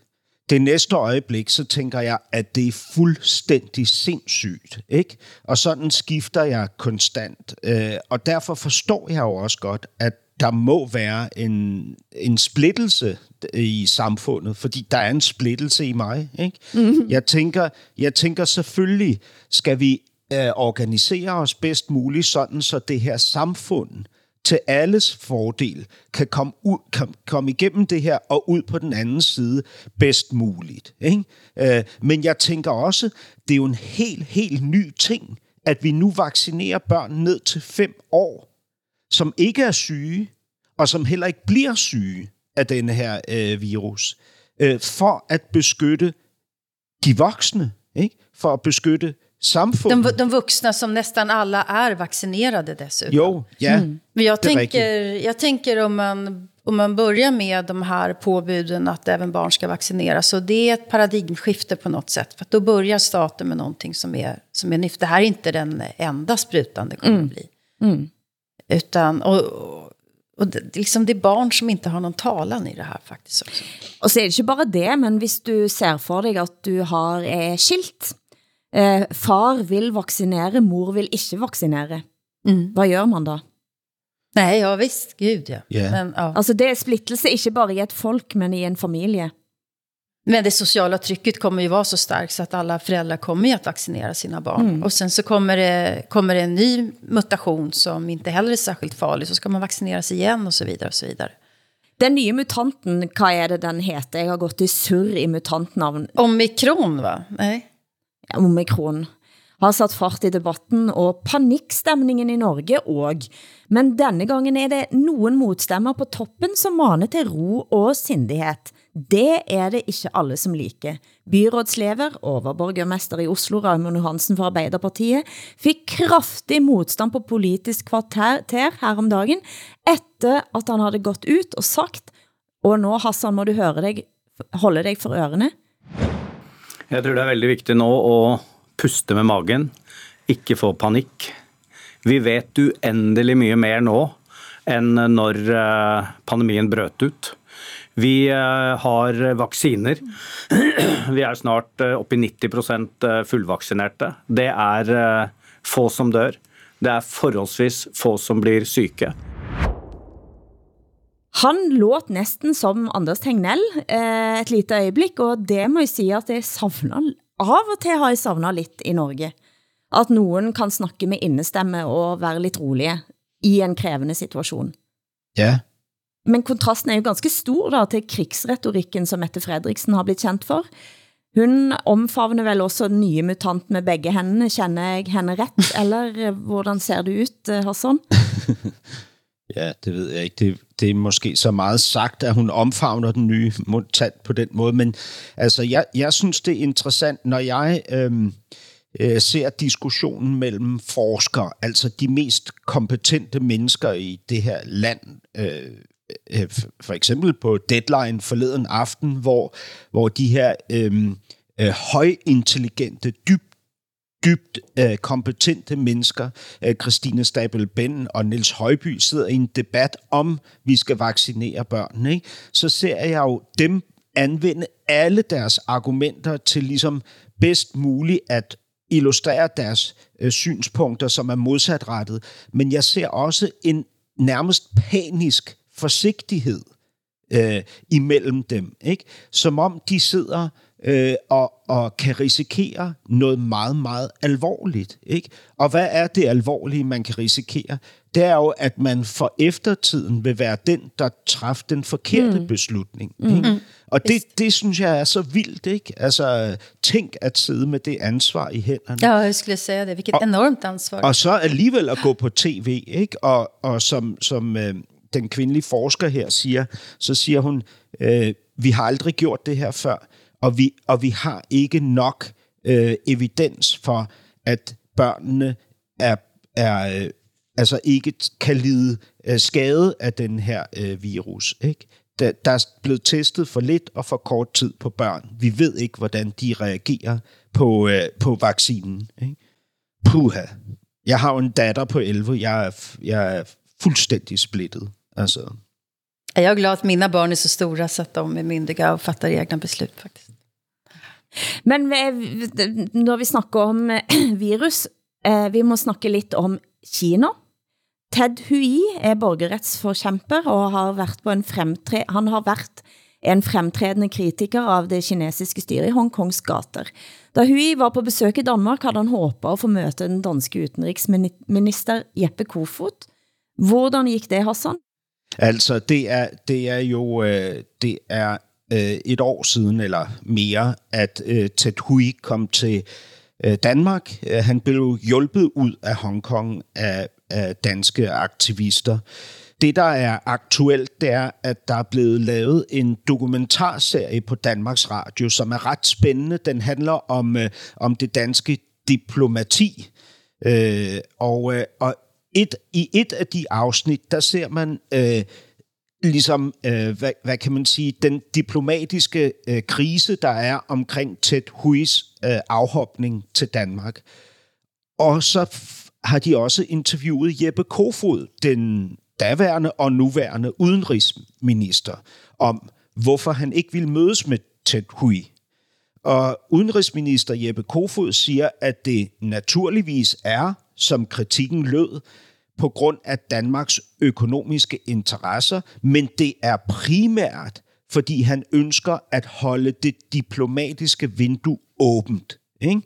det næste øjeblik, så tænker jeg, at det er fuldstændig sindssygt. Ikke? Og sådan skifter jeg konstant. Øh, og derfor forstår jeg jo også godt, at der må være en, en splittelse i samfundet, fordi der er en splittelse i mig. Ikke? Mm-hmm. Jeg, tænker, jeg tænker selvfølgelig, skal vi øh, organisere os bedst muligt, sådan så det her samfund til alles fordel kan komme, ud, kan komme igennem det her og ud på den anden side bedst muligt. Ikke? Øh, men jeg tænker også, det er jo en helt, helt ny ting, at vi nu vaccinerer børn ned til fem år, som ikke er syge, og som heller ikke bliver syge af denne her øh, virus, øh, for at beskytte de voksne, ikke? for at beskytte samfundet. De, de vuxna som nästan alla är vaccinerade dessutom. Jo, ja. Mm. Men jag tänker, jag tänker om man, om man börjar med de här påbuden att även barn ska vaccineras. Så det är ett paradigmskifte på något sätt. För då börjar staten med någonting som är, som är nytt. Det här är inte den enda sprutan det kommer mm. att bli. Mm. Utan, och, og det, liksom det er barn som ikke har nogen talan i det her faktisk også. Og så er det ikke bare det, men hvis du ser for dig at du har er skilt, eh, far vil vaccinere, mor vil ikke vaccinere, mm. hvad gør man da? Nej, ja visst, gud ja. Yeah. Men, ja. Altså det er splittelse ikke bare i et folk, men i en familie. Men det sociala trycket kommer ju vara så starkt så att alla föräldrar kommer ju att vaccinera sina barn. Mm. Och sen så kommer det, kommer det en ny mutation som inte heller är särskilt farlig. Så ska man vaccineras igen och så vidare och så vidare. Den nye mutanten, hvad er det den heter? Jeg har gått i surr i mutantnavn. Omikron, va? Nej. Omikron har sat fart i debatten og panikstemningen i Norge og. Men denne gangen er det nogen modstemmer på toppen som maner til ro og sindighed. Det er det ikke alle som liker. Byrådslever, overborgermester i Oslo, Raimund Johansen fra Arbeiderpartiet, fik kraftig modstand på politisk kvarter her om dagen, efter at han havde gått ut og sagt, og nå Hassan må du høre dig, holde dig for ørene, jeg tror det er veldig viktig nå å puste med magen, ikke få panik. Vi vet uendelig mye mer nå enn når eh, pandemien brøt ut. Vi eh, har vaksiner. Vi er snart eh, oppe i 90 fullvaksinerte. Det er få som dør. Det er forholdsvis få som blir syke. Han låt næsten som Anders Tegnell et lite øjeblik, og det må jeg sige, at jeg savner, av og til har jeg savnet lidt i Norge. At nogen kan snakke med innestemme og være lidt rolige i en krævende situation. Ja, men kontrasten er jo ganske stor da, til krigsretorikken, som Mette Fredriksen har blitt kjent for. Hun omfavner vel også den nye mutant med begge hendene. Kender jeg henne ret, eller eh, hvordan ser det ut, eh, Hassan? ja, det ved jeg ikke. Det, det er måske så meget sagt, at hun omfavner den nye mutant på den måde, men altså, jeg, jeg synes, det er interessant, når jeg... Øhm, øh, ser diskussionen mellem forskere, altså de mest kompetente mennesker i det her land, øh, Øh, for eksempel på Deadline forleden aften, hvor, hvor de her øhm, øh, højintelligente, dybt dybt øh, kompetente mennesker, øh, Christine Stabel Ben og Niels Højby, sidder i en debat om, vi skal vaccinere børn. Ikke? Så ser jeg jo dem anvende alle deres argumenter til ligesom bedst muligt at illustrere deres øh, synspunkter, som er modsatrettet. Men jeg ser også en nærmest panisk forsigtighed øh, imellem dem. Ikke? Som om de sidder øh, og, og kan risikere noget meget, meget alvorligt. Ikke? Og hvad er det alvorlige, man kan risikere? Det er jo, at man for eftertiden vil være den, der træffer den forkerte mm. beslutning. Ikke? Mm. Og det, det synes jeg er så vildt. Ikke? Altså, tænk at sidde med det ansvar i hænderne. Ja, jeg skulle sige det. Hvilket og, enormt ansvar. Og så alligevel at gå på tv, ikke? Og, og som, som øh, den kvindelige forsker her siger, så siger hun, øh, vi har aldrig gjort det her før, og vi, og vi har ikke nok øh, evidens for, at børnene er, er øh, altså ikke kan lide øh, skade af den her øh, virus. Ikke? Der, der er blevet testet for lidt og for kort tid på børn. Vi ved ikke, hvordan de reagerer på, øh, på vaccinen. Ikke? Puha. Jeg har jo en datter på 11. Jeg er, jeg er fuldstændig splittet. Altså. Jag är glad att mina barn är så stora så att de är myndiga och fattar egna beslut faktiskt. Men når vi snakker om eh, virus, eh, vi må snakke lidt om Kina. Ted Hui er borgerretsforkæmper og har været på en fremtre han har været en fremtrædende kritiker av det kinesiske styret i Hongkongs gater. Da Hui var på besøg i Danmark, havde han håbet at få møte den danske utenriksminister Jeppe Kofod, Hvordan gik det, Hassan? Altså, det er, det er jo eh, det er øh, et år siden eller mere, at øh, Ted Hui kom til øh, Danmark. Øh, han blev hjulpet ud af Hongkong af, af danske aktivister. Det, der er aktuelt, det er, at der er blevet lavet en dokumentarserie på Danmarks Radio, som er ret spændende. Den handler om, øh, om det danske diplomati. Øh, og, øh, og et, i et af de afsnit, der ser man øh, ligesom, øh, hvad, hvad kan man sige, den diplomatiske øh, krise, der er omkring Ted Huis øh, afhopning til Danmark. Og så har de også interviewet Jeppe Kofod, den daværende og nuværende udenrigsminister, om hvorfor han ikke ville mødes med Ted Hui. Og udenrigsminister Jeppe Kofod siger, at det naturligvis er, som kritikken lød, på grund af Danmarks økonomiske interesser, men det er primært, fordi han ønsker at holde det diplomatiske vindue åbent. Ikke?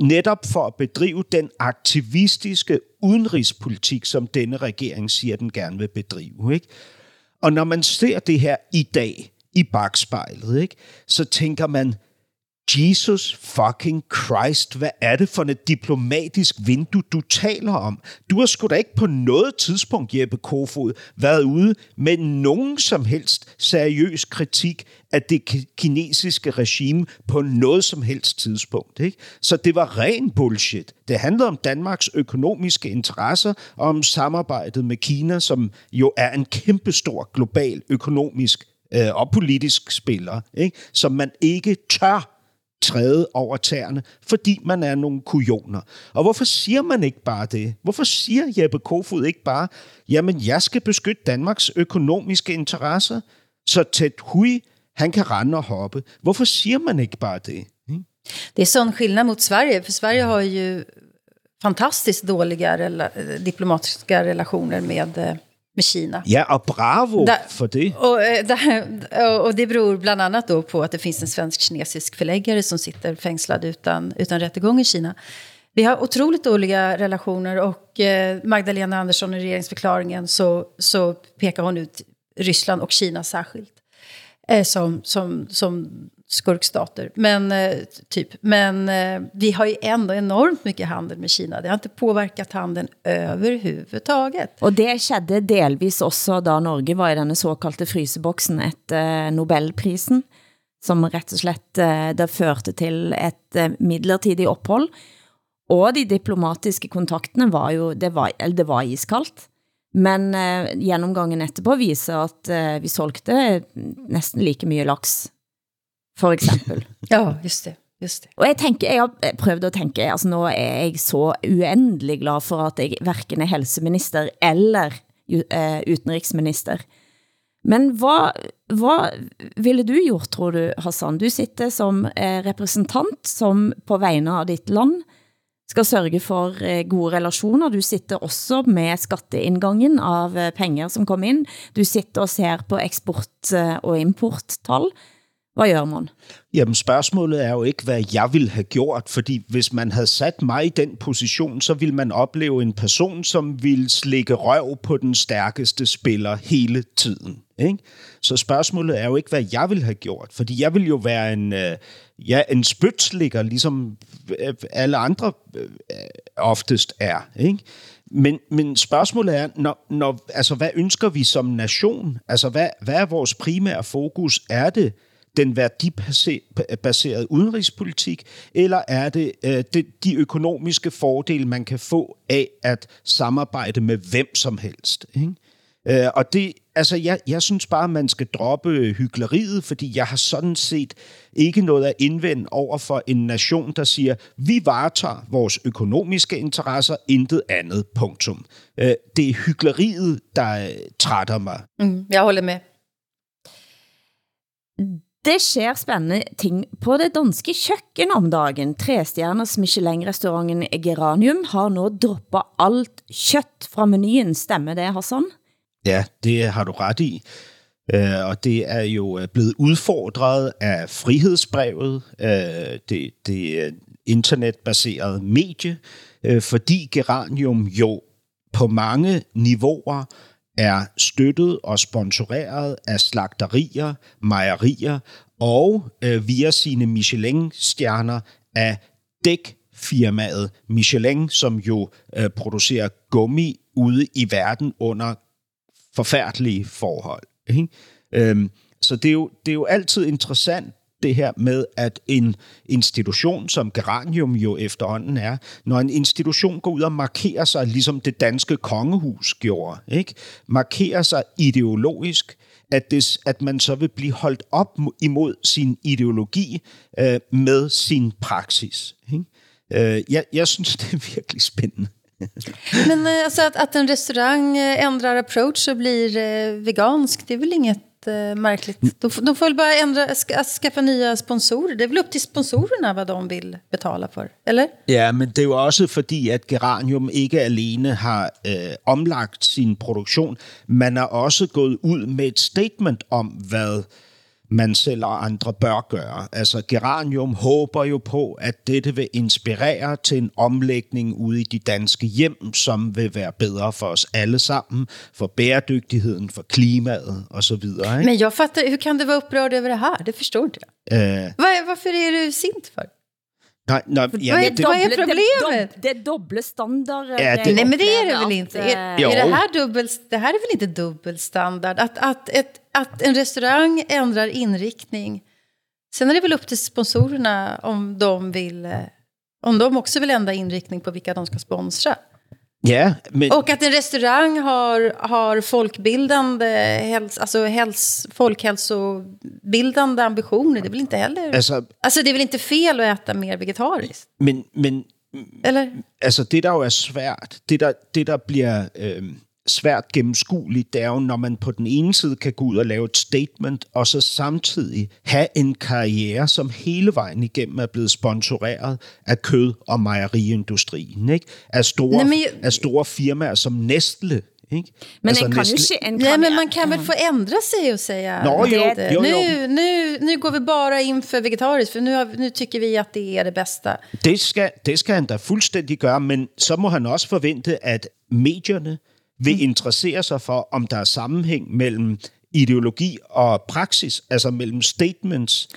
Netop for at bedrive den aktivistiske udenrigspolitik, som denne regering siger, den gerne vil bedrive. Ikke? Og når man ser det her i dag i bagspejlet, ikke, så tænker man, Jesus fucking Christ, hvad er det for et diplomatisk vindue, du taler om? Du har sgu da ikke på noget tidspunkt, Jeppe Kofod, været ude med nogen som helst seriøs kritik af det kinesiske regime på noget som helst tidspunkt. Ikke? Så det var ren bullshit. Det handlede om Danmarks økonomiske interesser og om samarbejdet med Kina, som jo er en kæmpestor global økonomisk øh, og politisk spiller, ikke? som man ikke tør træde over tæerne, fordi man er nogle kujoner. Og hvorfor siger man ikke bare det? Hvorfor siger Jeppe Kofod ikke bare, jamen jeg skal beskytte Danmarks økonomiske interesser, så tæt Hui, han kan rende og hoppe. Hvorfor siger man ikke bare det? Det er sådan skillnad mot Sverige, för Sverige har ju fantastiskt dåliga rela eh, diplomatiska relationer med eh, med Kina. Ja, och bravo där, för det. Och, eh, där, och det beror bland annat då på att det finns en svensk-kinesisk förläggare som sitter fängslad utan, utan rättegång i Kina. Vi har otroligt dåliga relationer och eh, Magdalena Andersson i regeringsförklaringen så, så pekar hon ut Ryssland och Kina särskilt eh, som, som, som skurkstater. Men, eh, typ. Men eh, vi har ju ändå enormt mycket handel med Kina. Det har inte påverkat handeln överhuvudtaget. Och det skedde delvis också då Norge var i den såkaldte fryseboxen efter eh, Nobelprisen, som rätt och slett eh, det førte till ett eh, midlertidigt uppehåll. Og de diplomatiske kontaktene var jo, det var, eller det var iskaldt. Men eh, gjennomgangen etterpå viser at eh, vi solgte nästan like mye laks for eksempel. ja, just det. Just det. Og jeg tænker, jeg har prøvet at tænke, altså nu er jeg så uendelig glad for, at jeg hverken er helseminister eller uh, utenriksminister. Men hvad, hvad ville du gjort, tror du, Hassan? Du sitter som uh, representant, som på vegne av dit land skal sørge for uh, gode relationer. Du sitter også med skatteindgangen av uh, penger som kommer ind. Du sitter og ser på eksport- uh, og importtal. Hvad gør man? Jamen spørgsmålet er jo ikke, hvad jeg ville have gjort, fordi hvis man havde sat mig i den position, så ville man opleve en person, som ville slikke røv på den stærkeste spiller hele tiden. Ikke? Så spørgsmålet er jo ikke, hvad jeg ville have gjort, fordi jeg ville jo være en, øh, ja, en spytslikker, ligesom øh, alle andre øh, øh, oftest er. Ikke? Men, men spørgsmålet er, når, når, altså, hvad ønsker vi som nation? Altså, hvad, hvad er vores primære fokus? Er det den værdibaserede udenrigspolitik, eller er det, øh, det de økonomiske fordele, man kan få af at samarbejde med hvem som helst? Ikke? Øh, og det, altså, jeg, jeg synes bare, man skal droppe hyggeleriet, fordi jeg har sådan set ikke noget at indvende over for en nation, der siger, vi varetager vores økonomiske interesser, intet andet, punktum. Øh, det er hyggeleriet, der øh, trætter mig. Mm, jeg holder med. Det sker spændende ting på det danske køkken om dagen. Trestjerners Michelin-restauranten Geranium har nu droppet alt kött fra menuen. Stemmer det, Hassan? Ja, det har du ret i. Øh, og det er jo øh, blevet udfordret af frihedsbrevet, øh, det, det internetbaserede medie, fordi Geranium jo på mange niveauer er støttet og sponsoreret af slagterier, mejerier og øh, via sine Michelin-stjerner af dækfirmaet Michelin, som jo øh, producerer gummi ude i verden under forfærdelige forhold. Ikke? Øhm, så det er, jo, det er jo altid interessant, det her med, at en institution, som Geranium jo efterhånden er, når en institution går ud og markerer sig, ligesom det danske kongehus gjorde, ikke? markerer sig ideologisk, at, det, at man så vil blive holdt op imod sin ideologi øh, med sin praksis. Ikke? Øh, jeg, jeg synes, det er virkelig spændende. Men øh, altså, alltså att, att en restaurang øh, ændrer ändrar approach och blir øh, vegansk, det är väl inget märkligt? De, de får väl bara ändra, ska, skaffa nya sponsorer. Det är väl upp till sponsorerna vad de vill betala för, eller? Ja, men det er jo også fordi, at Geranium ikke alene har øh, omlagt sin produktion, man er også gået ud med et statement om, hvad man selv og andre bør gøre. Altså Geranium håber jo på, at dette vil inspirere til en omlægning ude i de danske hjem, som vil være bedre for os alle sammen, for bæredygtigheden, for klimaet osv. Men jag fattar, hur kan du vara upprörd över det här? Det förstår inte jag. Uh, Var, varför är du sint för? Nej, nej, ja, vad, är, det, vad är problemet? Det, det är dubbla standarder. Ja, det, nej, men det är det väl inte? Är, är det, här dubbel, det här är väl inte dubbelstandard? Att, att, ett, att en restaurang ändrar inriktning. Sen är det väl upp till sponsorerna om de vill om de också vill ändra inriktning på vilka de ska sponsra. Ja, men... Och att en restaurang har, har folkbildande, häls, alltså häls, folkhälsobildande ambitioner, det är väl inte heller... Alltså, alltså det är väl inte fel att äta mer vegetariskt? Men, men Eller? Altså det, der jo er svært, det der, det, der bliver øh, svært gennemskueligt, det er jo, når man på den ene side kan gå ud og lave et statement, og så samtidig have en karriere, som hele vejen igennem er blevet sponsoreret af kød- og mejeriindustrien, ikke? Af store, Nej, men- af store firmaer som Nestle, ikke? Men Altså en kan ju Nestle- se... En Nej, kan, men man kan väl få ändra sig och säga Nå, jo, jo, jo. Nu, nu, nu går vi bara in för vegetariskt, för nu, har, nu tycker vi att det är det bästa. Det skal, det skal han da fuldstændig gøre, men så må han også forvente, at medierne vil interessere sig for, om der er sammenhæng mellem ideologi og praksis, altså mellem statements?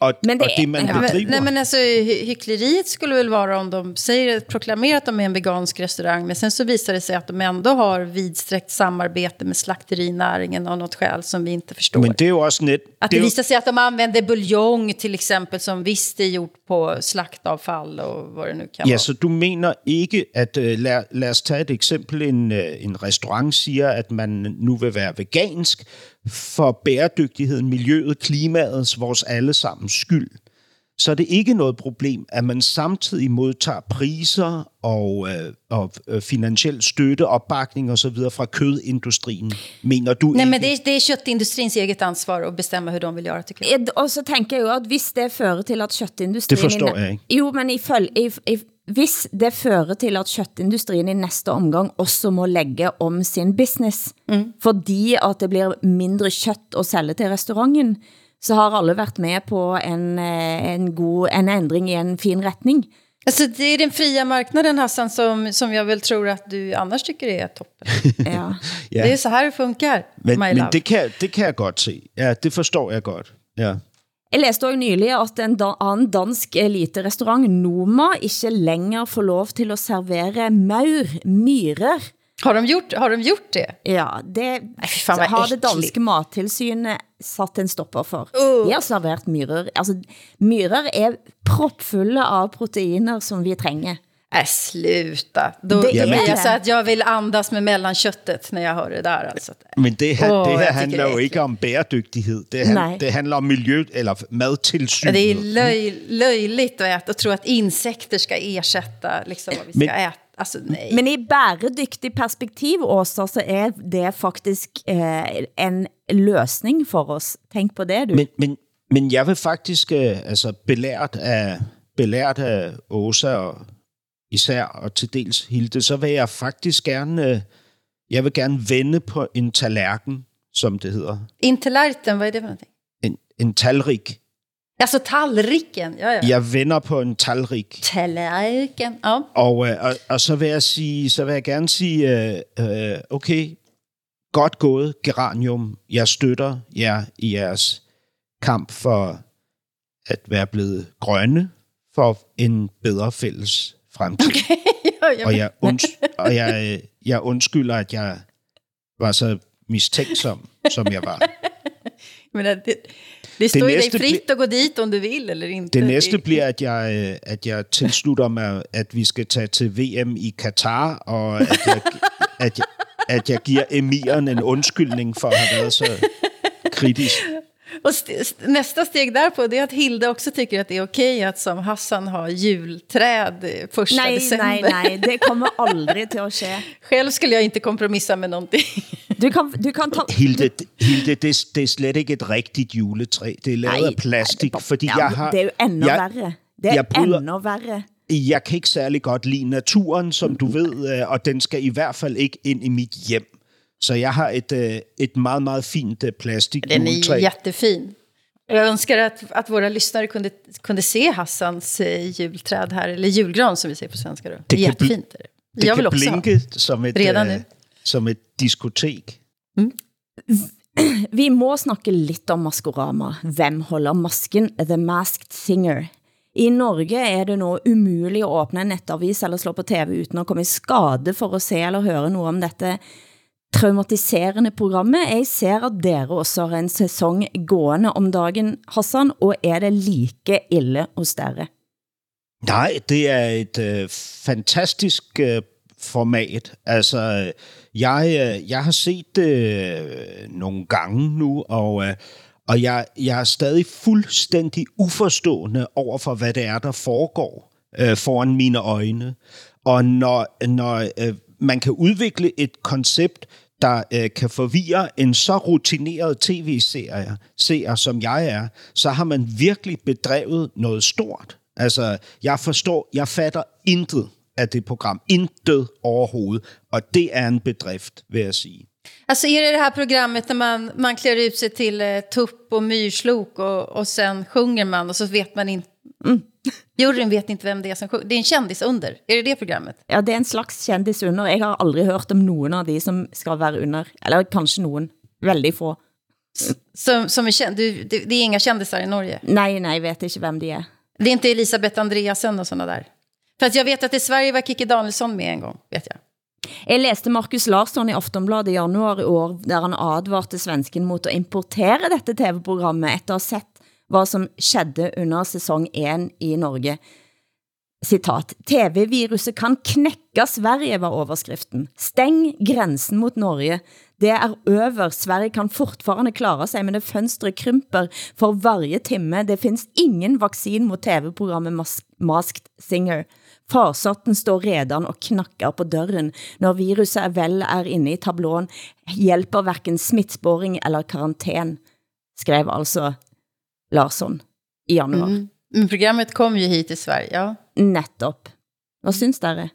Og, Men det og det man bedriver. nej, men alltså, hy- hyckleriet skulle väl vara om de säger, proklamerar att de är en vegansk restaurang men sen så visar det sig att de ändå har vidsträckt samarbete med slakterinäringen av något skäl som vi inte förstår. Men det er jo også net... att det det visar sig att de använder buljong till exempel som visst är gjort på slaktavfall och vad det nu kan Ja, vara. så du mener ikke, at uh, lad, lad os tage et eksempel. En, uh, en restaurant siger, at man nu vil være vegansk for bæredygtigheden, miljøet, klimaets, vores allesammens skyld. Så er det ikke noget problem, at man samtidig modtager priser og, øh, og øh, finansiel støtte, opbakning osv. fra kødindustrien. Mener du Nej, ikke? men det är, det är köttindustrins eget ansvar att bestämma hur de tycker jag. Eh, Og så tænker jeg jo, at hvis det fører til at køttindustrien... Det forstår jeg ikke. Jo, men i, føl, i, i, hvis det fører til at køttindustrien i næste omgang også må lægge om sin business, mm. fordi at det bliver mindre kött at sælge til restauranten, så har alle været med på en, eh, en, god, en ændring i en fin retning. Alltså, det är den fria marknaden, Hassan, som, som jag väl tror att du annars tycker är toppen. Ja. Ja. Det är så här det funkar, Men, men love. det, kan, det kan jeg godt se. Ja, det forstår jeg godt. Ja. Jeg læste også nylig, at en da anden dansk eliterestaurant, Noma, ikke længere får lov til at servere maur, myrer. Har de gjort, har de gjort det? Ja, det fan, hvad har det danske mattilsynet sat en stopper for. Uh. De har serveret myrer. Altså, myrer er propfulle av proteiner som vi trænger. Äh, sluta. Då Det är blir det. jag så att jag vill andas med mellanköttet när jag hör det där. Alltså. Men det her, Åh, oh, det handler tycker det jo er ikke om bæredygtighed. Det, han, Nej. det handler om miljø eller Ja, madtilsynet. det är löj, löjligt att äta och tro att insekter ska ersätta liksom, vad vi ska Men- äta. Alltså nej. Men i bæredygtig perspektiv, Åsa, så er det faktisk eh, en løsning for os. Tænk på det, du. Men, men, men jeg vil faktisk, øh, altså belært af, belært af Åsa og især og til dels Hilde, så vil jeg faktisk gerne, øh, jeg vil gerne vende på en tallerken, som det hedder. Interlarten, vad är det för någonting? En, en talrig. Alltså tallriken, ja, ja. Jeg vender på en talrik. Tallriken, ja. Og, øh, og, og så vil jeg sige, så vil jeg gerne sige, øh, øh, okay, godt gået, Geranium. Jeg støtter jer i jeres kamp for at være blevet grønne for en bedre fælles fremtid. Okay, jo, jo. Og jeg, unds- og jeg, øh, jeg undskylder, at jeg var så mistænksom, som jeg var. Men det, det, det står ju dig frit at gå dit, om du vil, eller inte. Det næste bliver, at jeg, øh, at jeg tilslutter mig, at vi skal tage til VM i Katar, og at jeg, at jeg, at jeg giver emiren en undskyldning for at have været så kritisk. Och st nästa steg därpå det är att Hilda också tycker att det är okej att som Hassan har julträd eh, första nej, december. Nej, nej, det kommer aldrig till att ske. Själv skulle jag inte kompromissa med någonting. Du kan, du kan ta... Hilde, Hilde det, det er slet ikke et rigtigt juletræ. Det er lavet Nej, af plastik, nej, fordi ja, jeg har... Det er jo endnu jeg, værre. Det er jeg bryder- endnu værre. Jeg kan ikke særlig godt lide naturen, som du ved, øh, og den skal i hvert fald ikke ind i mit hjem. Så jeg har et, øh, et meget, meget fint øh, plastik Den är juletræ. jättefin. Jag önskar att, att våra lyssnare kunde, kunde se Hassans eh, julträd här, eller julgran som vi säger på svenska. Då. Det är kan bli- jättefint. Är det. Det jag kan vill också blinke som et, Redan øh, nu. Som et diskotek. Vi må snakke lidt om Maskorama. Hvem holder masken? The Masked Singer. I Norge er det nå umuligt at åbne en nettavis eller slå på TV uden at komme i skade for at se eller høre noget om dette traumatiserende programmet. Jeg ser at dere også har en sæson gående om dagen, Hassan, og er det like ille hos dere? Nej, det er et øh, fantastisk øh, format. Altså, øh, jeg, øh, jeg har set det øh, nogle gange nu, og, øh, og jeg, jeg er stadig fuldstændig uforstående over for, hvad det er, der foregår øh, foran mine øjne. Og når, når øh, man kan udvikle et koncept, der øh, kan forvirre en så rutineret tv-serie, seer, som jeg er, så har man virkelig bedrevet noget stort. Altså, jeg forstår, jeg fatter intet af det program. Intet overhovedet. Og det er en bedrift, vil jeg sige. Alltså är det det här programmet när man, man klär ut sig till eh, tupp och myrslok och, och sen sjunger man och så vet man inte... Mm. Juryn vet inte vem det är som sjunger. Det är en kändis under. Är det det programmet? Ja, det er en slags kendis under. Jeg har aldrig hørt om nogen av de, som skal være under. Eller kanskje nogen. Veldig få. Som, som är känd, du, det, det är inga kändisar i Norge? Nej, nej, jeg vet ikke hvem de er. Det är inte Elisabeth Andreasen och såna där? Fast jag vet att i Sverige var Kikki Danielsson med en gång, vet jag. Jeg læste Markus Larsson i Aftonbladet i januar i år, der han advarte svensken mot at importere dette TV-programmet efter at have sett hvad som skedde under sæson 1 i Norge. Citat, TV-viruset kan knække Sverige, var overskriften. Steng grænsen mot Norge. Det er over. Sverige kan fortfarande klare sig, men det fønstre krymper for varje timme. Det findes ingen vaccin mot TV-programmet Mas Masked Singer. Farsotten står redan og knakker på døren. Når viruset er vel er inne i tablåen, hjælper hverken smittspåring eller karantän, skrev altså Larsson i januar. Mm. Men programmet kom ju hit till Sverige, ja. Netop. Hvad synes dere?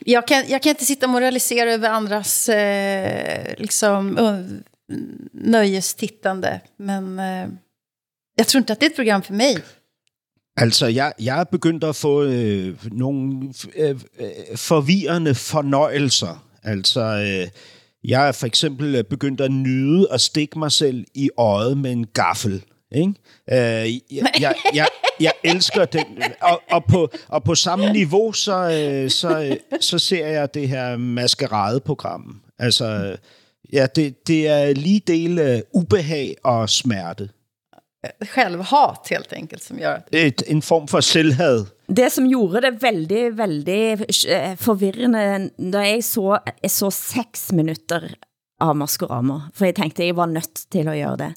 Jag kan, jag kan inte sitta och moralisera över andras eh, liksom, uh, nöjestittande. Men eh, jag tror inte att det är ett program för mig. Altså, jeg, jeg er begyndt at få øh, nogle øh, øh forvirrende fornøjelser. Altså, øh, jeg er for eksempel øh, begyndt at nyde at stikke mig selv i øjet med en gaffel. Ikke? Øh, jeg, jeg, jeg, jeg elsker den. Og, og, på, og på samme niveau, så, øh, så, øh, så ser jeg det her maskeradeprogram. Altså, ja, det, det er lige del øh, ubehag og smerte. Självhat helt enkelt som gör att... Et, en form for selvhad. Det som gjorde det veldig, veldig eh, forvirrende, da jeg så, jeg så seks minutter av Maskorama, for jeg tænkte, jeg var nødt til at gøre det.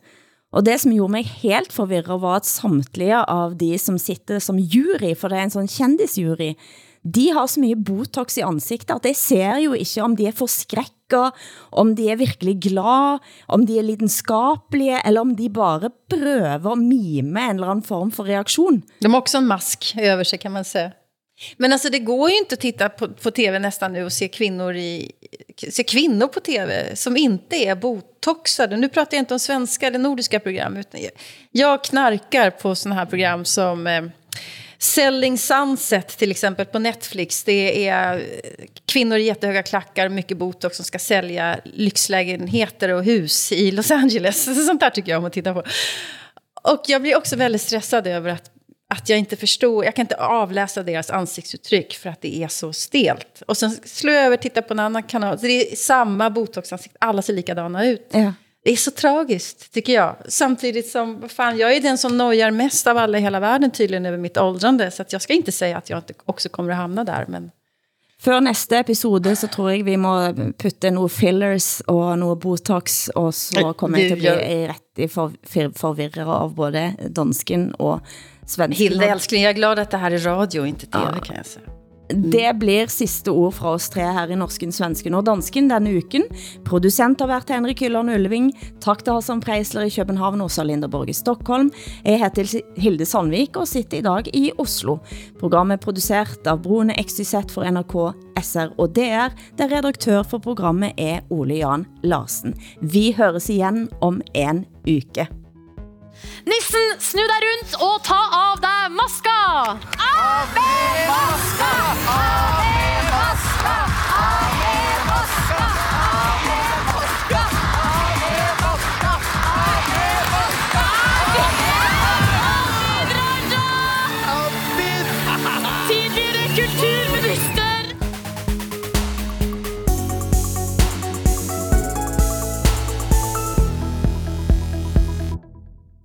Og det som gjorde mig helt forvirret var, at samtlige av de som sitter som jury, for det er en sån kendisjury, de har så mye botox i ansigtet, at jeg ser jo ikke om de er forskrækket, om de er virkelig glad, om de er lidenskabelige, eller om de bare prøver at mime en eller anden form for reaktion. De har också en mask över sig kan man sige. Men alltså det går ju inte att titta på, på tv nästan nu och se kvinnor i, se kvinnor på tv som inte är botoxade. Nu pratar jag inte om svenska eller nordiska program. Utan jag knarkar på sådana här program som eh, Selling Sunset till exempel på Netflix. Det är eh, kvinnor i jättehöga klackar, mycket botox som ska sälja lyxlägenheter och hus i Los Angeles. Sånt där tycker jag om att titta på. Och jag blir också väldigt stressad över att att jag inte förstår, jag kan inte avläsa deras ansiktsuttryck för att det är så stelt. Och sen slår jag över och tittar på en annan kanal, så det är samma botoxansikt, alla ser likadana ut. Ja. Det är så tragiskt, tycker jag. Samtidigt som, fan, jag är den som nojar mest av alla i hela världen tydligen över mitt åldrande. Så att jag ska inte säga att jag inte också kommer att hamna där. Men... Før næste episode, så tror jeg vi må putte nogle fillers og noget botox, og så kommer jeg til at blive rigtig for, for, forvirret av både dansken og svensken. Hilde älskling, jag är glad att det här är radio och inte tv ja. kan jag säga. Det blir sidste ord fra oss tre her i Norsken, Svensken og Dansken denne uken. Producent har været Henrik Hylland Ulving. Tak til Hassan Preisler i København og Åsa Linderborg i Stockholm. Jeg heter Hilde Sandvik og sitter i dag i Oslo. Programmet er produceret av Brune XYZ for NRK, SR og DR, der redaktør for programmet er Ole Jan Larsen. Vi høres igen om en uke. Nissen, snu deg rundt og ta av deg maska! Av med maska! Av med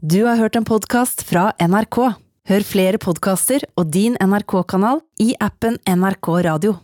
Du har hørt en podcast fra NRK. Hør flere podcaster og din NRK-kanal i appen NRK Radio.